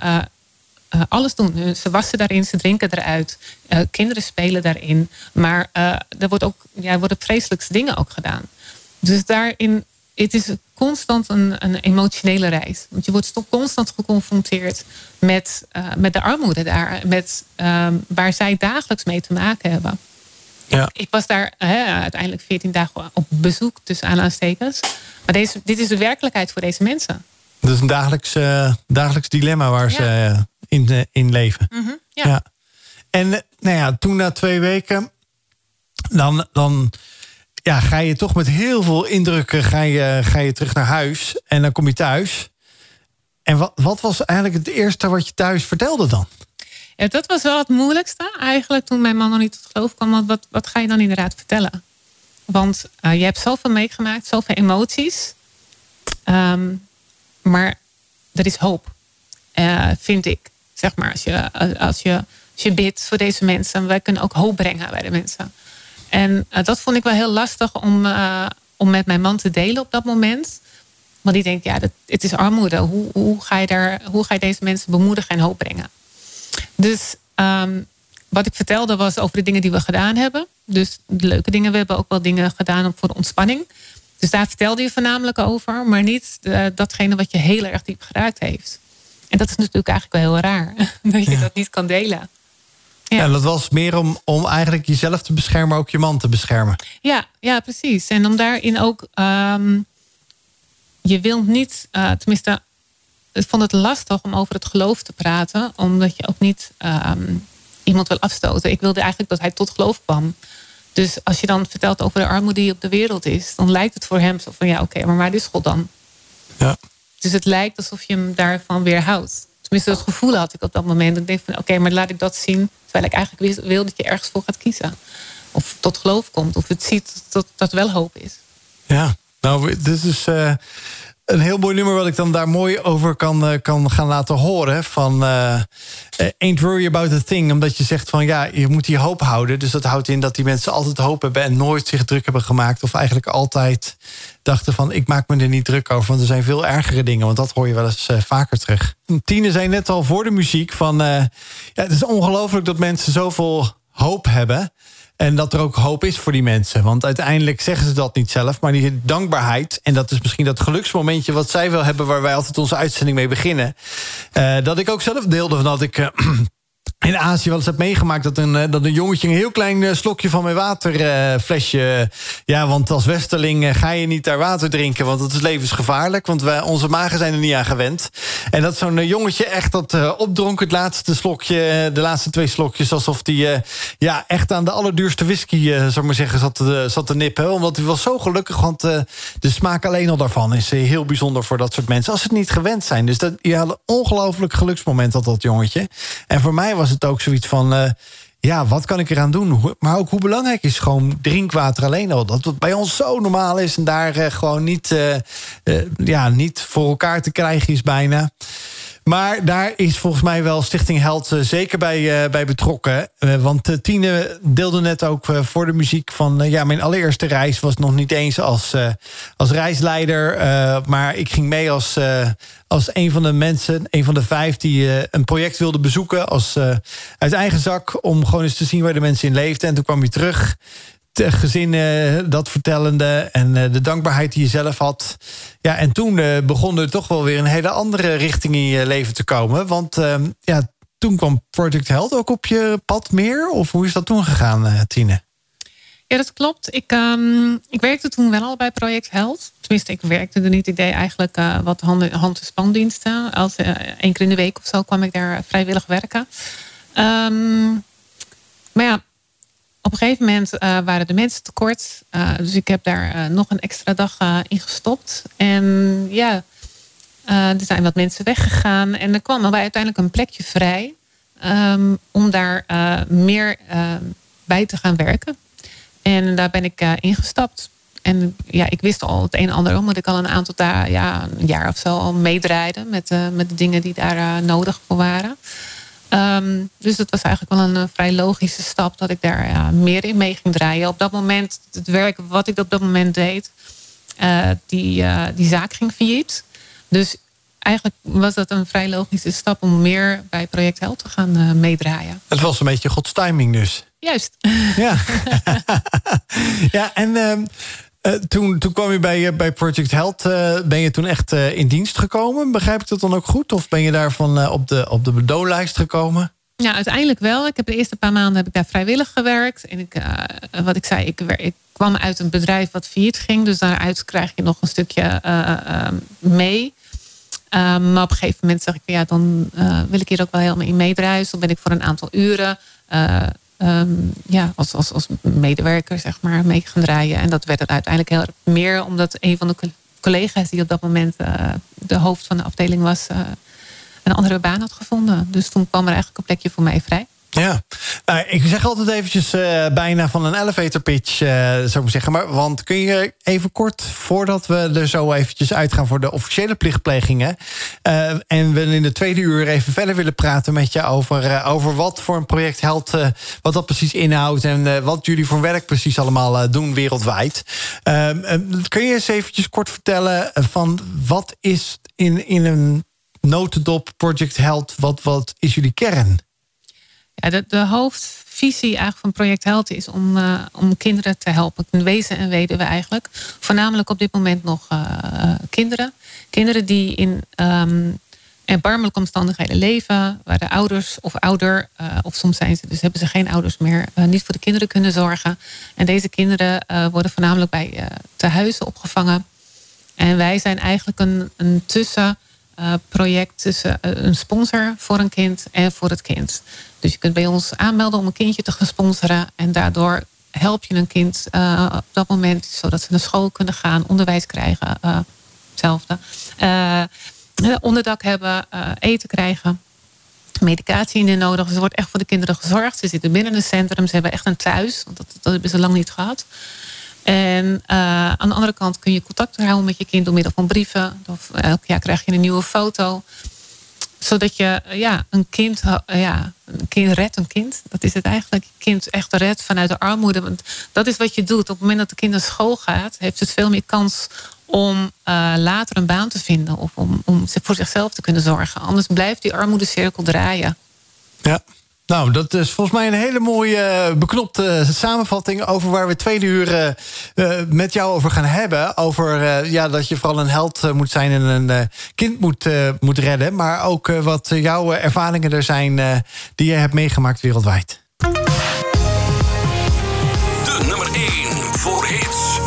alles doen. Eh, ze wassen daarin, ze drinken eruit. Uh, kinderen spelen daarin. Maar er wordt ook, ja, worden vreselijkste dingen ook gedaan. Dus daarin, het is constant een, een emotionele reis. Want je wordt toch constant geconfronteerd met, met de armoede daar. Met ehm, waar zij dagelijks mee te maken hebben. Ja. Ik was daar hè, uiteindelijk 14 dagen op bezoek, tussen aanhalingstekens. Maar deze, dit is de werkelijkheid voor deze mensen. Dat is een dagelijks, dagelijks dilemma waar ze in, in leven. Mhm, ja. ja. En eh, nou ja, toen na twee weken, dan, dan ja, ga je toch met heel veel indrukken ga je, ga je terug naar huis. En dan kom je thuis. En wat, wat was eigenlijk het eerste wat je thuis vertelde dan? Ja, dat was wel het moeilijkste eigenlijk toen mijn man nog niet tot geloof kwam. Want wat, wat ga je dan inderdaad vertellen? Want uh, je hebt zoveel meegemaakt, zoveel emoties. Um, maar er is hoop, uh, vind ik. Zeg maar, als je, als je, je bidt voor deze mensen. Wij kunnen ook hoop brengen bij de mensen. En uh, dat vond ik wel heel lastig om, uh, om met mijn man te delen op dat moment. Want die denkt, ja, dat, het is armoede. Hoe, hoe, ga je daar, hoe ga je deze mensen bemoedigen en hoop brengen? Dus ehm, wat ik vertelde was over de dingen die we gedaan hebben. Dus de leuke dingen. We hebben ook wel dingen gedaan voor de ontspanning. Dus daar vertelde je voornamelijk over. Maar niet uh, datgene wat je heel erg diep geraakt heeft. En dat is natuurlijk eigenlijk wel heel raar. Dat je dat niet kan delen. Ja. dat was meer om, om eigenlijk jezelf te beschermen, maar ook je man te beschermen. Ja, ja precies. En om daarin ook. Um, je wilt niet, uh, tenminste, ik vond het lastig om over het geloof te praten, omdat je ook niet um, iemand wil afstoten. Ik wilde eigenlijk dat hij tot geloof kwam. Dus als je dan vertelt over de armoede die op de wereld is, dan lijkt het voor hem zo van ja, oké, maar waar is God dan? Ja. Dus het lijkt alsof je hem daarvan weerhoudt. Tenminste, dat gevoel had ik op dat moment. Ik denk van oké, maar laat ik dat zien. Terwijl ik eigenlijk wil dat je ergens voor gaat kiezen. Of tot geloof komt. Of het ziet dat dat wel hoop is. Ja, nou, dit is. Uh een heel mooi nummer wat ik dan daar mooi over kan, uh, kan gaan laten horen. Van uh, Ain't Worry About a Thing. Omdat je zegt van ja, je moet die hoop houden. Dus dat houdt in dat die mensen altijd hoop hebben... en nooit zich druk hebben gemaakt. Of eigenlijk altijd dachten van ik maak me er niet druk over. Want er zijn veel ergere dingen. Want dat hoor je wel eens vaker terug. Tine zei net al voor de muziek van... ja, het is ongelooflijk dat mensen zoveel hoop hebben... En dat er ook hoop is voor die mensen. Want uiteindelijk zeggen ze dat niet zelf. Maar die dankbaarheid. En dat is misschien dat geluksmomentje wat zij wil hebben. Waar wij altijd onze uitzending mee beginnen. Uh, dat ik ook zelf deelde van dat ik. Uh, in Azië wel eens heb meegemaakt dat een, eh, dat een jongetje een heel klein eh, slokje van mijn waterflesje. ja, want als Westerling eh, ga je niet daar water drinken, want het is levensgevaarlijk. Want wij, onze magen zijn er niet aan gewend. En dat zo'n jongetje echt dat opdronk, het laatste slokje, de laatste twee slokjes, alsof die ja, echt aan de allerduurste whisky, zou maar zeggen, zat zat te nippen. Omdat hij was zo gelukkig, want de smaak alleen al daarvan is heel bijzonder voor dat soort mensen. Als ze het niet gewend zijn. Dus dat, ja, een ongelooflijk geluksmoment had dat jongetje. En voor mij was het ook zoiets van... Uh, ja, wat kan ik eraan doen? Maar ook hoe belangrijk is gewoon drinkwater alleen al. Dat het bij ons zo normaal is en daar uh, gewoon niet, uh, ja, niet voor elkaar te krijgen is bijna. Maar daar is volgens mij wel Stichting Held zeker bij, bij betrokken. want Tine deelde net ook voor de muziek van... ja, mijn allereerste reis was nog niet eens als, als reisleider. maar ik ging mee als, als een van de mensen, een van de vijf... die een project wilde bezoeken als, uit eigen zak... om gewoon eens te zien waar de mensen in leefden. En toen kwam je terug, gezin uh, dat vertellende... en de dankbaarheid die je zelf had. Ja, en toen begon er toch wel weer een hele andere richting in je leven te komen. Want ehm, ja, toen kwam Project Health ook op je pad meer? Of hoe is dat toen gegaan, Tine? Ja, dat klopt. Ik, um, ik werkte toen wel al bij Project Health. Tenminste, ik werkte er niet. Ik deed eigenlijk wat hand- en spandiensten. Als, één keer in de week of zo kwam ik daar vrijwillig werken. Um, maar ja, op een gegeven moment uh, waren de mensen tekort. dus ik heb daar nog een extra dag in gestopt. En ja, er zijn wat mensen weggegaan. En er kwam er uiteindelijk een plekje vrij... Um, om daar meer bij te gaan werken. En daar ben ik uh, ingestapt. En ja, ik wist al het een en ander, omdat ik al een aantal daar, ja, een jaar of zo al meedraaide met, met de dingen die daar nodig voor waren. Um, dus het was eigenlijk wel een vrij logische stap dat ik daar meer in mee ging draaien. Op dat moment, het werk wat ik op dat moment deed, die, die zaak ging failliet. Dus eigenlijk was dat een vrij logische stap om meer bij Project Held te gaan meedraaien. Het was een beetje Gods timing dus. Juist. Ja, ja en uh, toen, toen kwam je bij, eh, bij Project Health. Uh, ben je toen echt in dienst gekomen? Begrijp ik dat dan ook goed? Of ben je daarvan op de, op de bedoellijst gekomen? Ja, uiteindelijk wel. Ik heb de eerste paar maanden heb ik daar vrijwillig gewerkt. En ik, wat ik zei, ik, ik, kwam uit een bedrijf wat failliet ging. Dus daaruit krijg je nog een stukje mee. Um, maar op een gegeven moment zeg ik, ja, dan wil ik hier ook wel helemaal in meedraaien. dan ben ik voor een aantal uren um, ja, als, als, als medewerker zeg maar, mee gaan draaien. En dat werd het uiteindelijk heel meer omdat een van de collega's die op dat moment uh, de hoofd van de afdeling was, uh, een andere baan had gevonden. Dus toen kwam er eigenlijk een plekje voor mij vrij. Ja, nou, ik zeg altijd eventjes uh, bijna van een elevator pitch, uh, zou ik zeggen. Maar, want kun je even kort, voordat we er zo eventjes uitgaan... voor de officiële plichtplegingen... Uh, en we in de tweede uur even verder willen praten met je... over, over wat voor een project Held, wat dat precies inhoudt... en wat jullie voor werk precies allemaal doen wereldwijd. kun je eens eventjes kort vertellen van wat is in, in een notendop Project Held... wat, wat is jullie kern? Ja, de, de hoofdvisie eigenlijk van Project Health is om, uh, om kinderen te helpen. Wezen en weduwe eigenlijk. Voornamelijk op dit moment nog uh, kinderen. Kinderen die in um, erbarmelijke omstandigheden leven. Waar de ouders of ouder, uh, of soms zijn ze, dus hebben ze geen ouders meer, niet voor de kinderen kunnen zorgen. En deze kinderen worden voornamelijk bij tehuizen opgevangen. En wij zijn eigenlijk een, een tussenproject tussen een sponsor voor een kind en voor het kind. Dus je kunt bij ons aanmelden om een kindje te gaan sponsoren. En daardoor help je een kind uh, op dat moment... zodat ze naar school kunnen gaan, onderwijs krijgen. Hetzelfde. Onderdak hebben, eten krijgen. Medicatie indien nodig. Dus er wordt echt voor de kinderen gezorgd. Ze zitten binnen een centrum. Ze hebben echt een thuis. Want dat, dat hebben ze lang niet gehad. En aan de andere kant kun je contact houden met je kind door middel van brieven. Of elk jaar krijg je een nieuwe foto zodat je ja, een kind, ja, een kind redt een kind. Dat is het eigenlijk. kind echt redt vanuit de armoede. Want dat is wat je doet. Op het moment dat de kind naar school gaat, heeft het veel meer kans om later een baan te vinden. Of om, om voor zichzelf te kunnen zorgen. Anders blijft die armoedecirkel draaien. Ja. Nou, dat is volgens mij een hele mooie eh, beknopte samenvatting over waar we tweede uur uh, met jou over gaan hebben. Over ja, dat je vooral een held moet zijn en een kind moet, moet redden. Maar ook wat jouw ervaringen er zijn die je hebt meegemaakt wereldwijd. De nummer 1 voor hits.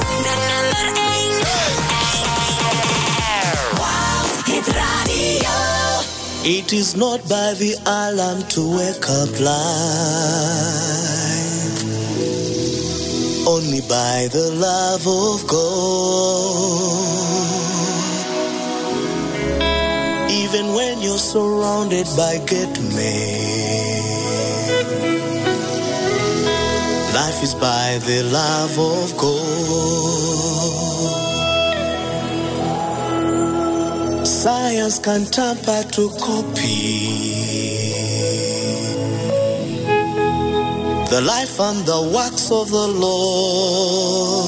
It is not by the alarm to wake up life, only by the love of God. Even when you're surrounded by great men, life is by the love of God. Science can tamper to copy the life and the works of the Lord.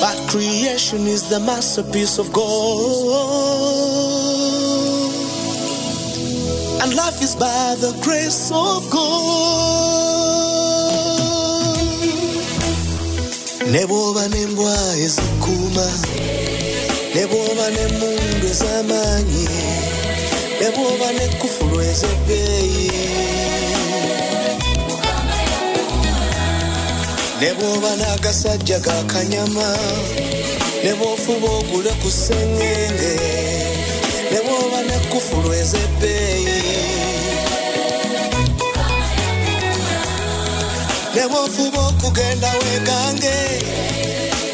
But creation is the masterpiece of God, and life is by the grace of God. Neboba nembwa ezikuma. Ne bw'oba n'emmundu ez'amaanyi ne bw'oba n'ekkufulu ez'ebbeeyi ne bw'oba n'agasajja ga kanyama ne bw'ofuba ogule ku sseŋŋenge ne bw'oba n'ekkufulu ez'ebbeeyi ne bw'ofuba okugenda weegange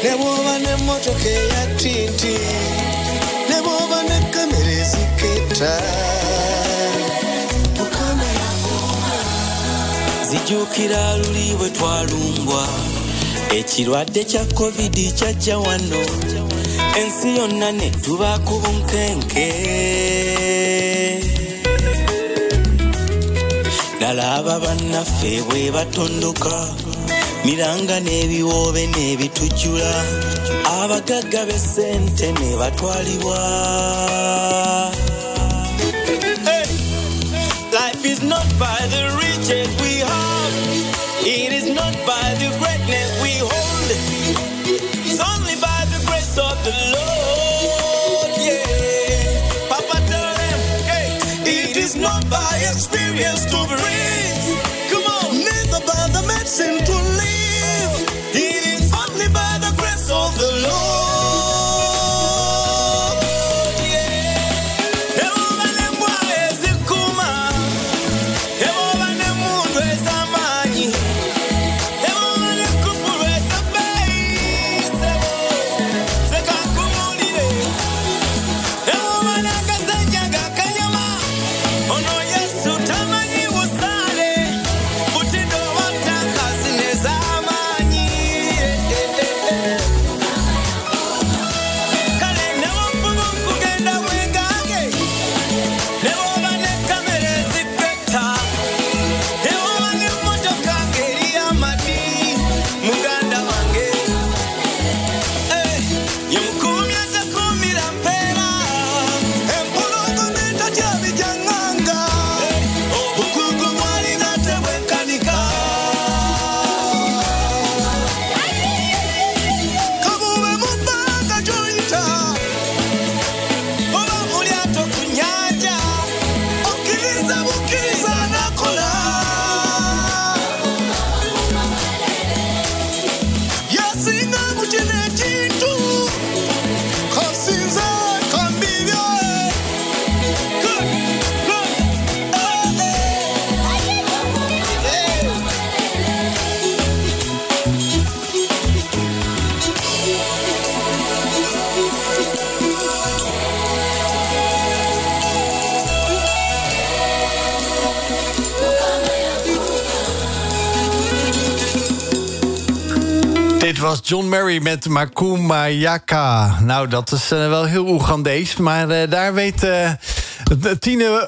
ne bw'oba n'emmotoka eya tinti ne bw'oba ne kamera eziketta zijjukira luli bwe twalumbwa ekirwadde kya covid kyajja wano. Ensi yonna ne tuba ku bunkenke. Nalaba bannaffe bwe batondoka miranga n'ebiwoobe n'ebitujjula abagagga b'essente ne batwalibwa life is not by the riches we have it is not by the greatness we hold. It's only by the grace of the lord yeah. Papa tell them hey it is not by experience to breathe. Come on. Neither by the medicine to live John Murray met Makuma Yaka. Nou, dat is uh, wel heel Oegandees. Maar uh, daar weet uh, Tine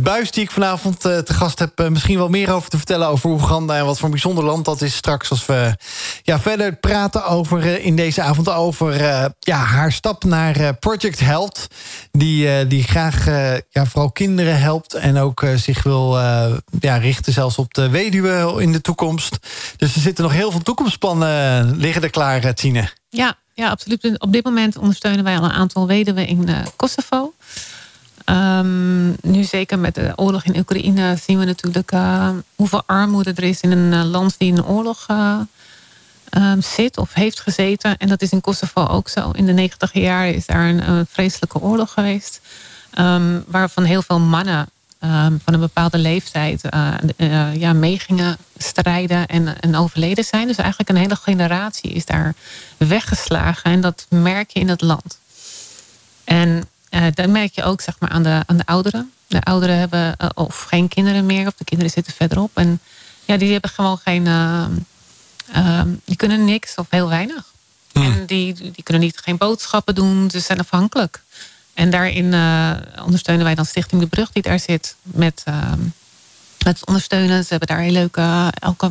Buis, die ik vanavond te gast heb... misschien wel meer over te vertellen over Oeganda... en wat voor een bijzonder land dat is straks... als we ja, verder praten over, in deze avond over ja, haar stap naar Project Health... die, die graag ja, vooral kinderen helpt... en ook zich wil ja, richten zelfs op de weduwe in de toekomst. Dus er zitten nog heel veel toekomstplannen liggen er klaar, eh, Tine. Ja, ja, absoluut. Op dit moment ondersteunen wij al een aantal weduwen in Kosovo. Um, nu zeker met de oorlog in Oekraïne zien we natuurlijk uh, hoeveel armoede er is in een land die in een oorlog uh, um, zit of heeft gezeten. En dat is in Kosovo ook zo. In de negentig jaar is daar een, vreselijke oorlog geweest. Um, waarvan heel veel mannen Ehm, van een bepaalde leeftijd uh, ja, mee gingen strijden en, en overleden zijn. Dus eigenlijk een hele generatie is daar weggeslagen. En dat merk je in het land. En dat merk je ook zeg maar, aan, de, aan de ouderen. De ouderen hebben of geen kinderen meer, of de kinderen zitten verderop. En ja, die hebben gewoon geen. Ehm, die kunnen niks of heel weinig. Hmm. En die, die kunnen niet, geen boodschappen doen, ze zijn afhankelijk. En daarin ondersteunen wij dan Stichting De Brug die daar zit. Met, uh, met ondersteunen. Ze hebben daar heel leuke... Elke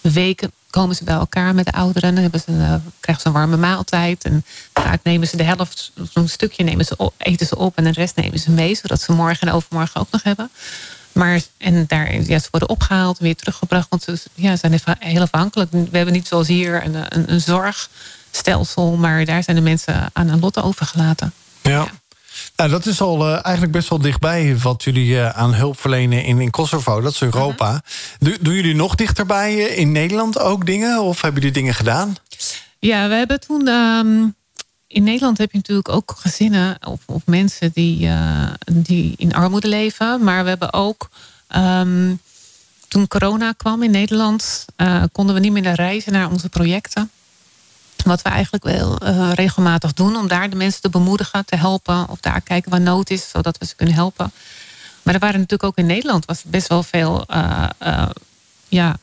week komen ze bij elkaar met de ouderen. Dan hebben ze, uh, krijgen ze een warme maaltijd. En vaak nemen ze de helft, zo'n stukje nemen ze op, eten ze op. En de rest nemen ze mee. Zodat ze morgen en overmorgen ook nog hebben. Maar en daar, ja, ze worden opgehaald, weer teruggebracht. Want ze ja, zijn heel afhankelijk. We hebben niet zoals hier een, een, een zorgstelsel. Maar daar zijn de mensen aan een lot overgelaten. ja. ja. Nou, dat is al uh, eigenlijk best wel dichtbij wat jullie uh, aan hulp verlenen in, in Kosovo. Dat is Europa. Uh -huh. Doen jullie nog dichterbij in Nederland ook dingen? Of hebben jullie dingen gedaan? Ja, we hebben toen... Um, in Nederland heb je natuurlijk ook gezinnen of, of mensen die, die in armoede leven. Maar we hebben ook... Um, toen corona kwam in Nederland... konden we niet meer reizen naar onze projecten. Wat we eigenlijk wel uh, regelmatig doen. Om daar de mensen te bemoedigen, te helpen. Of daar kijken waar nood is, zodat we ze kunnen helpen. Maar er waren natuurlijk ook in Nederland was best wel veel. Uh, uh, ja,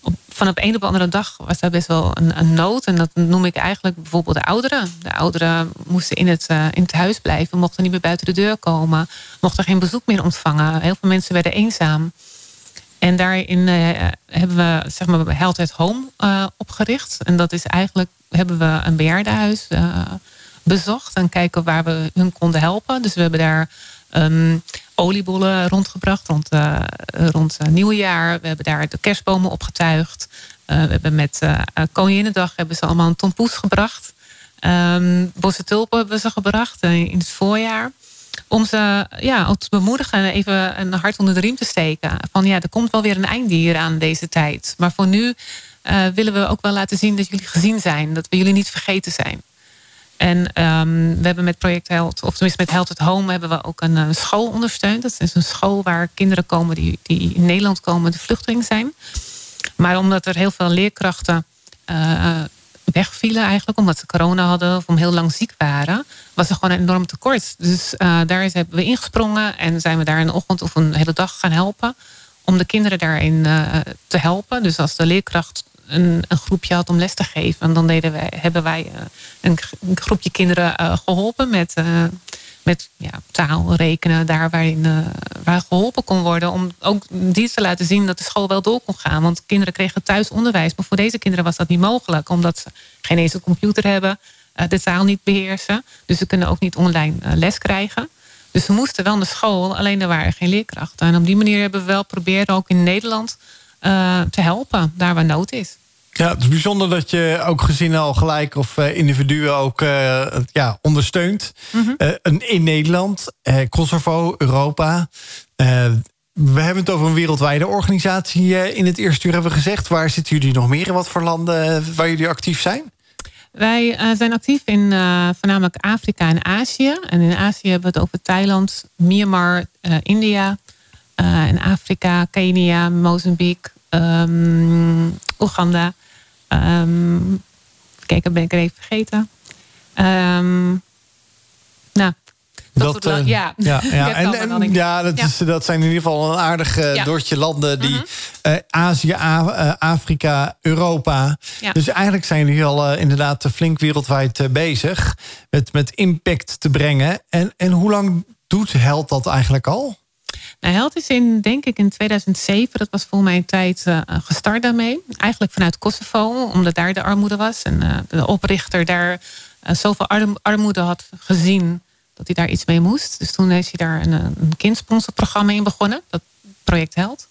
op, van op een op andere dag was daar best wel een, een, nood. En dat noem ik eigenlijk bijvoorbeeld de ouderen. De ouderen moesten in het, in het huis blijven, mochten niet meer buiten de deur komen, mochten geen bezoek meer ontvangen. Heel veel mensen werden eenzaam. En daarin hebben we zeg maar Health at Home opgericht. En dat is eigenlijk hebben we een bejaardenhuis uh, bezocht. En kijken waar we hun konden helpen. Dus we hebben daar um, oliebollen rondgebracht rond, uh, rond uh, nieuwjaar. We hebben daar de kerstbomen opgetuigd. we hebben met uh, Koninginnedag hebben ze allemaal een tompoes gebracht. Um, tulpen hebben ze gebracht in het voorjaar om ze ja, te bemoedigen en even een hart onder de riem te steken. Van ja, er komt wel weer een einde hier aan deze tijd. Maar voor nu uh, willen we ook wel laten zien dat jullie gezien zijn. Dat we jullie niet vergeten zijn. En um, we hebben met Project Held, of tenminste met Held at Home, hebben we ook een, een, school ondersteund. Dat is een school waar kinderen komen die, die in Nederland komen, de vluchteling zijn. Maar omdat er heel veel leerkrachten uh, wegvielen eigenlijk, omdat ze corona hadden of om heel lang ziek waren, was er gewoon een enorm tekort. Dus uh, daar hebben we ingesprongen en zijn we daar een ochtend of een hele dag gaan helpen. Om de kinderen daarin te helpen. Dus als de leerkracht een, een, groepje had om les te geven. En dan deden wij, hebben wij eh, een, een groepje kinderen geholpen met, met ja, taal, rekenen, daar waarin, waar geholpen kon worden. Om ook die te laten zien dat de school wel door kon gaan. Want kinderen kregen thuis onderwijs. Maar voor deze kinderen was dat niet mogelijk. Omdat ze geen eens een computer hebben, de taal niet beheersen. Dus ze kunnen ook niet online les krijgen. Dus ze moesten wel naar school, alleen er waren geen leerkrachten. En op die manier hebben we wel proberen ook in Nederland uh, te helpen, daar waar nood is. Ja, het is bijzonder dat je ook gezinnen al gelijk of uh, individuen ook uh, ja, ondersteunt. Mm -hmm. in Nederland, Kosovo, Europa. we hebben het over een wereldwijde organisatie in het eerste uur hebben we gezegd. Waar zitten jullie nog meer in wat voor landen waar jullie actief zijn? Wij zijn actief in voornamelijk Afrika en Azië. En in Azië hebben we het over Thailand, Myanmar, India, in Afrika, Kenia, Mozambique, um, Oeganda. Um, kijk, ben ik er even vergeten. Um, nou, Dat la- eh, ja. ja, ja. Dat En, ja, dat. Is, dat zijn in ieder geval een aardig Ja. doortje landen die Mhm. eh, Azië, A- Afrika, Europa. Dus eigenlijk zijn jullie al inderdaad flink wereldwijd bezig met, met impact te brengen. En, en hoe lang doet Held dat eigenlijk al? Held is in, denk ik, in 2007, dat was voor mijn tijd, eh, gestart daarmee. Eigenlijk vanuit Kosovo, omdat daar de armoede was. En eh, de oprichter daar eh, zoveel arm- armoede had gezien dat hij daar iets mee moest. Dus toen is hij daar een, een kindsponsorprogramma in begonnen, dat project Held.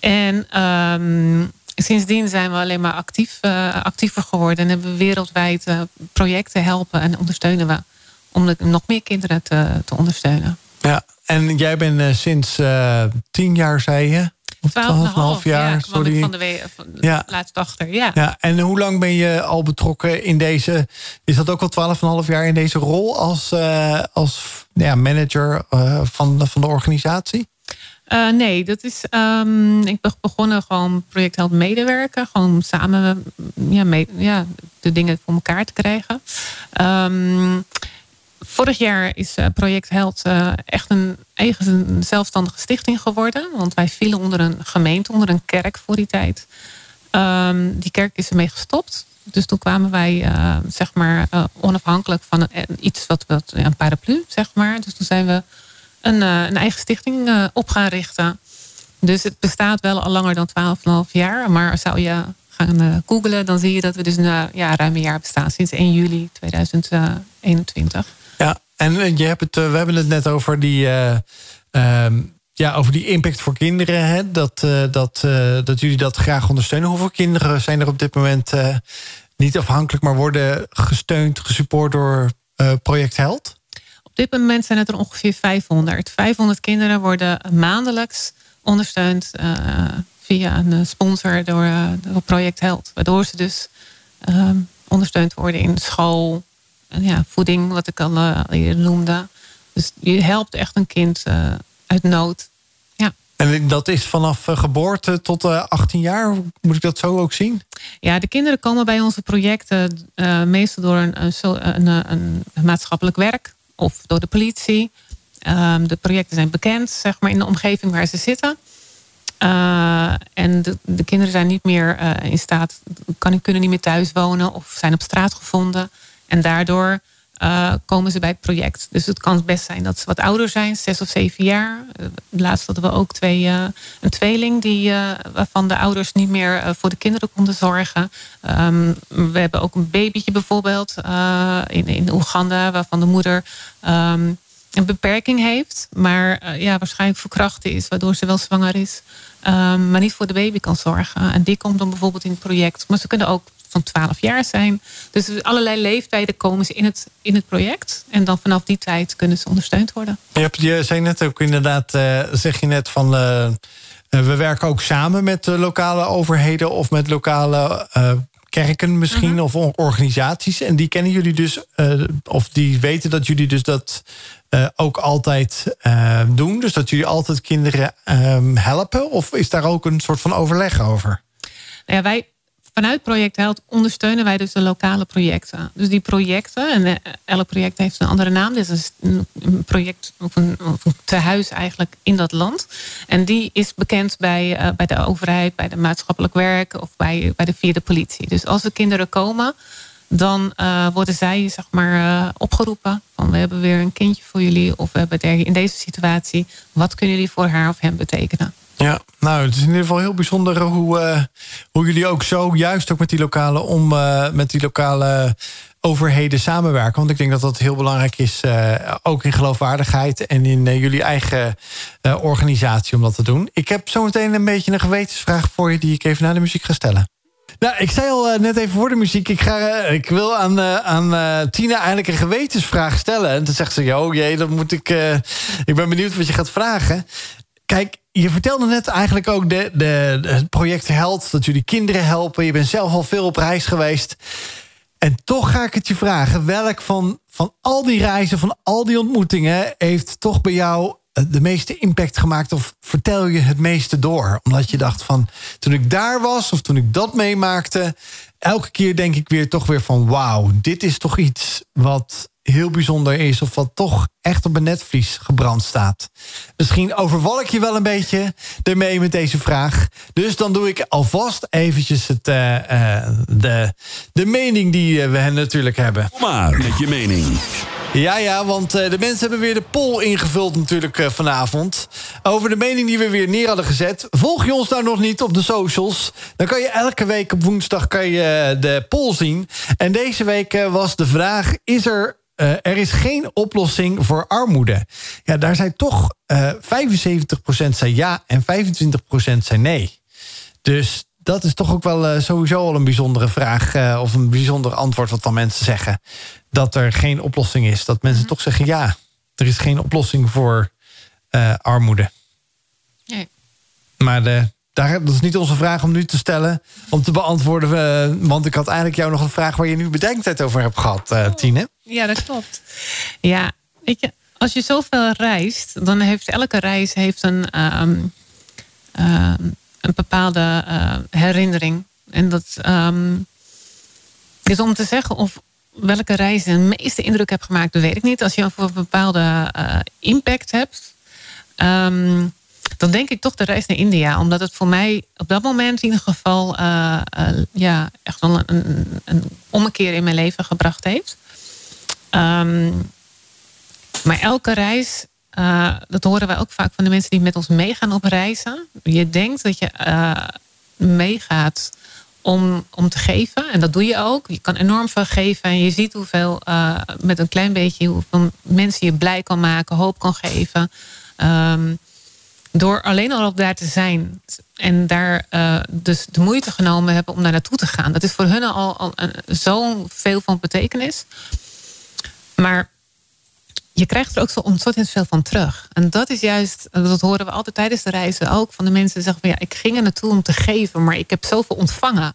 En ehm, sindsdien zijn we alleen maar actief, actiever geworden en hebben we wereldwijd projecten helpen en ondersteunen we. Om nog meer kinderen te, te ondersteunen. Ja. En jij bent eh, sinds eh, tien jaar, zei je? Of 12,5 jaar, Ja, kwam ik sorry. van de, we- van de Ja. laatst achter. Ja. Ja, en hoe lang ben je al betrokken in deze... Is dat ook al 12,5 jaar in deze rol als, eh, als ja, manager van, van de organisatie? Nee, dat is. ehm, ik ben begonnen gewoon project help medewerken. Gewoon samen ja, mee, ja, de dingen voor elkaar te krijgen. Ehm, vorig jaar is eh, project Held eh, echt een eigen zelfstandige stichting geworden. Want wij vielen onder een gemeente, onder een kerk voor die tijd. Ehm, die kerk is ermee gestopt. Dus toen kwamen wij, eh, zeg maar, onafhankelijk van iets wat, wat een paraplu, zeg maar. Dus toen zijn we een, een eigen stichting op gaan richten. Dus het bestaat wel al langer dan 12,5 jaar. Maar zou je gaan googlen, dan zie je dat we dus een, ja, ruim een jaar bestaan. Sinds 1 juli 2021. En eh, je hebt het, eh, we hebben het net over die, eh, ehm, ja, over die impact voor kinderen. Hè? Dat, dat, dat jullie dat graag ondersteunen. Hoeveel kinderen zijn er op dit moment niet afhankelijk, maar worden gesteund, gesupport door Project Held? Op dit moment zijn het er ongeveer 500. 500 kinderen worden maandelijks ondersteund via een sponsor door, Project Held. Waardoor ze dus ehm, ondersteund worden in school, ja, voeding, wat ik al eh, eerder noemde. Dus je helpt echt een kind eh, uit nood. Ja. En dat is vanaf eh, geboorte tot eh, 18 jaar. Moet ik dat zo ook zien? Ja, de kinderen komen bij onze projecten meestal door een, een, een, maatschappelijk werk of door de politie. Ehm, de projecten zijn bekend, zeg maar, in de omgeving waar ze zitten. En de, de kinderen zijn niet meer in staat, kan, kunnen niet meer thuis wonen of zijn op straat gevonden. En daardoor eh, komen ze bij het project. Dus het kan best zijn dat ze wat ouder zijn, zes of zeven jaar. Eh, laatst hadden we ook twee, eh, een tweeling die, waarvan de ouders niet meer voor de kinderen konden zorgen. Ehm, we hebben ook een babytje bijvoorbeeld in, in Oeganda, waarvan de moeder ehm, een beperking heeft, maar ja, waarschijnlijk verkrachten is, waardoor ze wel zwanger is, ehm, maar niet voor de baby kan zorgen. En die komt dan bijvoorbeeld in het project. Maar ze kunnen ook van 12 jaar zijn. Dus allerlei leeftijden komen ze in het, in het project. En dan vanaf die tijd kunnen ze ondersteund worden. Je, hebt, je zei net ook inderdaad, eh, zeg je net van... eh, eh, we werken ook samen met de lokale overheden of met lokale kerken misschien of or- organisaties. En die kennen jullie dus, of die weten dat jullie dus dat ook altijd doen. Dus dat jullie altijd kinderen ehm, helpen. Of is daar ook een soort van overleg over? Nou ja, wij, vanuit Project Held ondersteunen wij dus de lokale projecten. Dus die projecten, en eh, elk project heeft een andere naam. Dit is een project of een, of een tehuis eigenlijk in dat land. En die is bekend bij, eh, bij de overheid, bij de maatschappelijk werk of bij, bij de vierde politie. Dus als er kinderen komen, dan eh, worden zij zeg maar, opgeroepen. Van we hebben weer een kindje voor jullie. Of we hebben in deze situatie. Wat kunnen jullie voor haar of hem betekenen? Ja, nou, het is in ieder geval heel bijzonder hoe, eh, hoe jullie ook zo juist ook met die lokale om eh, met die lokale overheden samenwerken. Want ik denk dat dat heel belangrijk is, eh, ook in geloofwaardigheid en in jullie eigen organisatie om dat te doen. Ik heb zometeen een beetje een gewetensvraag voor je die ik even na de muziek ga stellen. Nou, ik zei al net even voor de muziek. Ik, ga, ik wil aan, aan Tina eigenlijk een gewetensvraag stellen. En toen zegt ze: Oh jee, dat moet ik. ik ben benieuwd wat je gaat vragen. Kijk, je vertelde net eigenlijk ook de, de, het project Held. Dat jullie kinderen helpen. Je bent zelf al veel op reis geweest. En toch ga ik het je vragen. Welk van, van al die reizen, van al die ontmoetingen... heeft toch bij jou de meeste impact gemaakt? Of vertel je het meeste door? Omdat je dacht van, toen ik daar was of toen ik dat meemaakte... elke keer denk ik weer toch weer van... wauw, dit is toch iets wat heel bijzonder is... of wat toch echt op een netvlies gebrand staat. Misschien overval ik je wel een beetje ermee met deze vraag. Dus dan doe ik alvast eventjes het, eh, eh, de, de mening die eh, we natuurlijk hebben. Kom maar met je mening. Ja, ja, want eh, de mensen hebben weer de poll ingevuld natuurlijk eh, vanavond. Over de mening die we weer neer hadden gezet. Volg je ons nou nog niet op de socials? Dan kan je elke week op woensdag kan je eh, de poll zien. En deze week was de vraag... is er, er is geen oplossing voor armoede. Ja, daar zijn toch eh 75% zei ja en 25% zei nee. Dus dat is toch ook wel sowieso al een bijzondere vraag... of een bijzonder antwoord wat dan mensen zeggen. Dat er geen oplossing is. Dat mensen toch zeggen ja, er is geen oplossing voor eh, armoede. Nee. Maar de, daar, dat is niet onze vraag om nu te stellen, om te beantwoorden. eh, want ik had eigenlijk jou nog een vraag waar je nu bedenktijd over hebt gehad, eh, Tine. Ja, dat klopt. Ja, weet je, als je zoveel reist, dan heeft elke reis heeft een, ehm, ehm, een bepaalde eh, herinnering. En dat ehm, is om te zeggen of welke reis de meeste indruk heb gemaakt, dat weet ik niet. Als je over een bepaalde eh, impact hebt, ehm, dan denk ik toch de reis naar India. Omdat het voor mij op dat moment in ieder geval eh, eh, ja, echt wel een, een, ommekeer in mijn leven gebracht heeft. Ehm, maar elke reis, dat horen wij ook vaak van de mensen die met ons meegaan op reizen. Je denkt dat je meegaat om, om te geven. En dat doe je ook. Je kan enorm veel geven. En je ziet hoeveel, eh, met een klein beetje, hoeveel mensen je blij kan maken, hoop kan geven. Ehm, door alleen al op daar te zijn en daar eh, dus de moeite genomen hebben om daar naartoe te gaan. Dat is voor hun al, een- zo veel van betekenis. Maar je krijgt er ook zo ontzettend veel van terug. En dat is juist, dat horen we altijd tijdens de reizen ook van de mensen die zeggen van ja, ik ging er naartoe om te geven, maar ik heb zoveel ontvangen.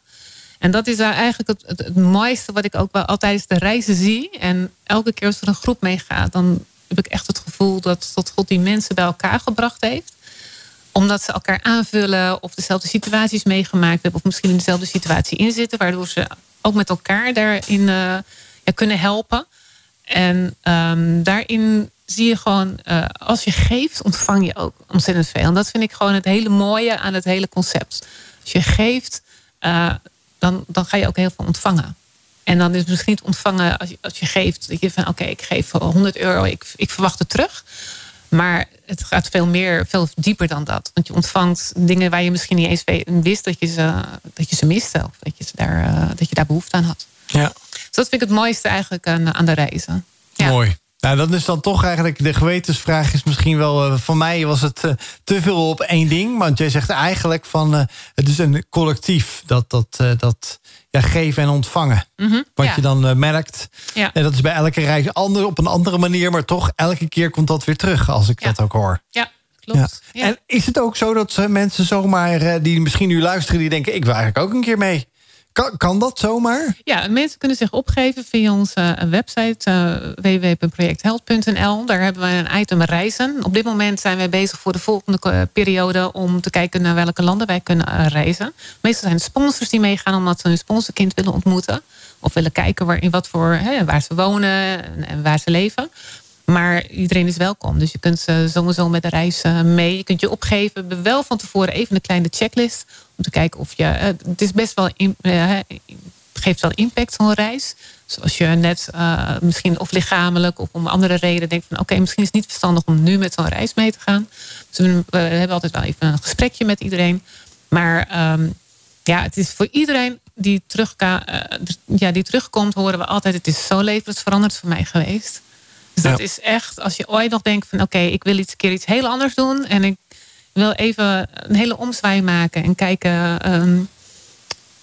En dat is eigenlijk het, het, het mooiste wat ik ook wel altijd de reizen zie. En elke keer als er een groep meegaat, dan heb ik echt het gevoel dat, dat God die mensen bij elkaar gebracht heeft omdat ze elkaar aanvullen of dezelfde situaties meegemaakt hebben, of misschien in dezelfde situatie inzitten, waardoor ze ook met elkaar daarin eh, ja, kunnen helpen. En ehm, daarin zie je gewoon, eh, als je geeft, ontvang je ook ontzettend veel. En dat vind ik gewoon het hele mooie aan het hele concept. Als je geeft, eh, dan, dan ga je ook heel veel ontvangen. En dan is misschien het ontvangen als je, als je geeft, dat je van oké, ik geef 100 euro, ik, ik verwacht het terug. Maar het gaat veel meer, veel dieper dan dat. Want je ontvangt dingen waar je misschien niet eens wist dat je ze, dat je ze miste. Of dat je, daar, eh, dat je daar behoefte aan had. Ja, Dus dat vind ik het mooiste eigenlijk aan, aan de reizen. Ja. mooi. Nou, dat is dan toch eigenlijk de gewetensvraag is misschien wel... eh, voor mij was het eh, te veel op één ding. Want jij zegt eigenlijk van eh, het is een collectief. Dat, dat, dat ja, geven en ontvangen. Mhm, Wat ja. je dan merkt. Ja. En dat is bij elke reis ander, op een andere manier. Maar toch, elke keer komt dat weer terug als ik Ja. dat ook hoor. Ja, klopt. Ja. En is het ook zo dat mensen zomaar, die misschien nu luisteren, die denken: ik wil eigenlijk ook een keer mee? Kan, kan dat zomaar? Ja, mensen kunnen zich opgeven via onze eh, website uh, www.projectheld.nl. Daar hebben we een item reizen. Op dit moment zijn wij bezig voor de volgende eh, periode om te kijken naar welke landen wij kunnen eh, reizen. Meestal zijn het sponsors die meegaan omdat ze hun sponsorkind willen ontmoeten. Of willen kijken waar, in wat voor, hè, waar ze wonen en, waar ze leven. Maar iedereen is welkom. Dus je kunt eh, sowieso met de reis eh, mee. Je kunt je opgeven. Wel van tevoren even een kleine checklist. Om te kijken of je... eh, het is best wel... in- eh, het geeft wel impact zo'n reis. Dus als je net eh, misschien of lichamelijk of om andere reden denkt van... oké, misschien is het niet verstandig om nu met zo'n reis mee te gaan. Dus we, we hebben altijd wel even een gesprekje met iedereen. Maar ehm, ja, het is voor iedereen die, ja, die terugkomt... horen we altijd, het is zo levensveranderd voor mij geweest. Dus dat is echt, als je ooit nog denkt van... oké, ik wil iets een keer iets heel anders doen... en ik wil even een hele omzwaai maken en kijken... ehm,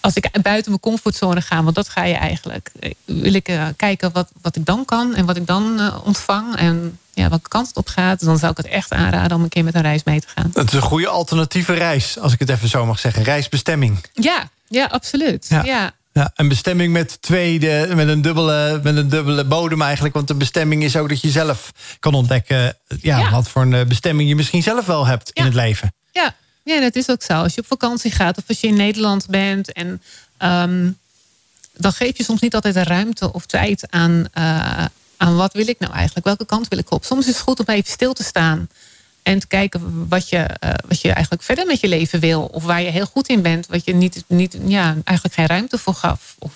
als ik buiten mijn comfortzone ga, want dat ga je eigenlijk... wil ik eh, kijken wat, wat ik dan kan en wat ik dan eh, ontvang... en ja, welke kant het op gaat... dan zou ik het echt aanraden om een keer met een reis mee te gaan. Het is een goede alternatieve reis, als ik het even zo mag zeggen. Reisbestemming. Ja, ja absoluut. Ja. Ja. Ja, een bestemming met, tweede, met, een dubbele, met een dubbele bodem eigenlijk. Want de bestemming is ook dat je zelf kan ontdekken... Ja, Ja. wat voor een eh, bestemming je misschien zelf wel hebt in het leven. Ja, ja, dat is ook zo. Als je op vakantie gaat of als je in Nederland bent. En ehm, dan geef je soms niet altijd de ruimte of tijd aan, eh, aan wat wil ik nou eigenlijk? Welke kant wil ik op? Soms is het goed om even stil te staan. En te kijken wat je, eh, wat je eigenlijk verder met je leven wil. Of waar je heel goed in bent. Wat je niet, niet, ja, eigenlijk geen ruimte voor gaf. Of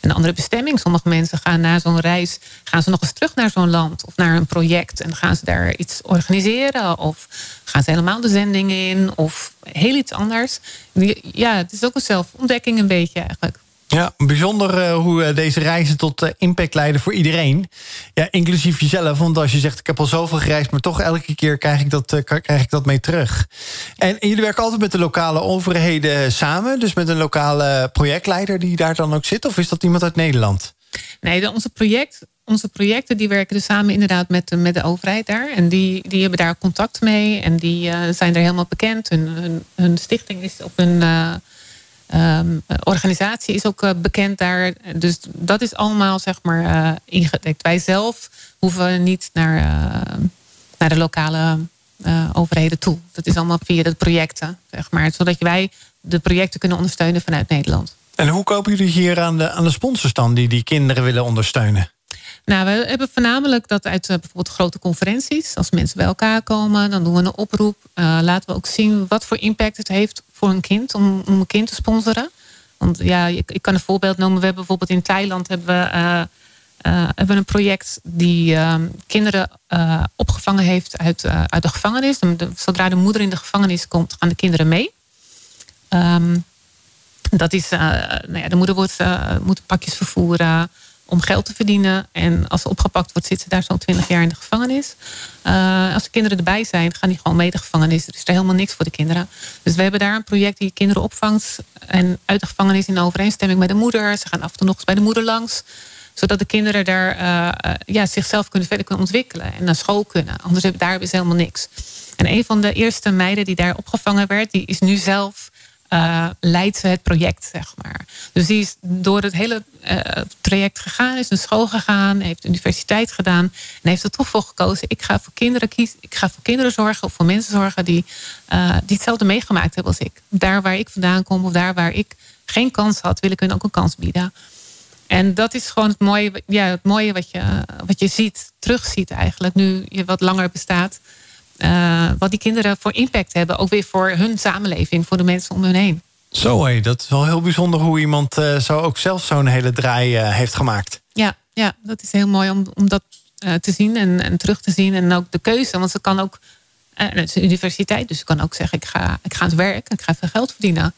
een andere bestemming. Sommige mensen gaan na zo'n reis. gaan ze nog eens terug naar zo'n land. Of naar een project. En gaan ze daar iets organiseren. Of gaan ze helemaal de zending in. Of heel iets anders. Ja, het is ook een zelfontdekking een beetje eigenlijk. Ja, bijzonder eh, hoe eh, deze reizen tot eh, impact leiden voor iedereen. Ja, inclusief jezelf. Want als je zegt, ik heb al zoveel gereisd... maar toch elke keer krijg ik dat, krijg ik dat mee terug. En, jullie werken altijd met de lokale overheden samen? Dus met een lokale projectleider die daar dan ook zit? Of is dat iemand uit Nederland? Nee, onze, project, onze projecten die werken dus samen inderdaad met de, met de overheid daar. En die, die hebben daar contact mee. En die zijn er helemaal bekend. Hun, hun, hun stichting is op hun ehm, organisatie is ook eh, bekend daar. Dus dat is allemaal zeg maar eh, ingedekt. Wij zelf hoeven niet naar, eh, naar de lokale overheden toe. Dat is allemaal via de projecten, zeg maar. Zodat wij de projecten kunnen ondersteunen vanuit Nederland. En hoe kopen jullie hier aan de, aan de sponsors dan... die die kinderen willen ondersteunen? Nou, we hebben voornamelijk dat uit eh, bijvoorbeeld grote conferenties. Als mensen bij elkaar komen, dan doen we een oproep. Eh, laten we ook zien wat voor impact het heeft voor een kind om, om een kind te sponsoren. Want ja, ik, ik kan een voorbeeld noemen. We hebben bijvoorbeeld in Thailand hebben we, eh, hebben een project die ehm, kinderen opgevangen heeft uit, uit de gevangenis. Zodra de moeder in de gevangenis komt, gaan de kinderen mee. Ehm, dat is, nou ja, de moeder wordt, moet pakjes vervoeren om geld te verdienen. En als ze opgepakt wordt, zit ze daar zo'n 20 jaar in de gevangenis. Eh, als de kinderen erbij zijn, gaan die gewoon mee de gevangenis. Er is er helemaal niks voor de kinderen. Dus we hebben daar een project die kinderen opvangt. En uit de gevangenis in overeenstemming met de moeder. Ze gaan af en toe nog eens bij de moeder langs. Zodat de kinderen daar eh, eh, ja, zichzelf kunnen verder kunnen ontwikkelen. En naar school kunnen. Anders hebben daar is helemaal niks. En een van de eerste meiden die daar opgevangen werd, die is nu zelf eh, leidt ze het project, zeg maar. Dus die is door het hele eh, traject gegaan, is naar school gegaan, heeft universiteit gedaan en heeft er toch voor gekozen: ik ga voor kinderen kiezen, ik ga voor kinderen zorgen of voor mensen zorgen die, eh, die hetzelfde meegemaakt hebben als ik. Daar waar ik vandaan kom of daar waar ik geen kans had, wil ik hun ook een kans bieden. En dat is gewoon het mooie, ja, het mooie wat, je, wat je ziet, terugziet eigenlijk, nu je wat langer bestaat. Eh, wat die kinderen voor impact hebben, ook weer voor hun samenleving, voor de mensen om hun heen. Zo hé, dat is wel heel bijzonder hoe iemand zo ook zelf zo'n hele draai eh, heeft gemaakt. Ja, ja, dat is heel mooi om, om dat te zien en, en terug te zien. En ook de keuze, want ze kan ook, eh, het is een universiteit, dus ze kan ook zeggen: ik ga, ik ga aan het werk, ik ga veel geld verdienen.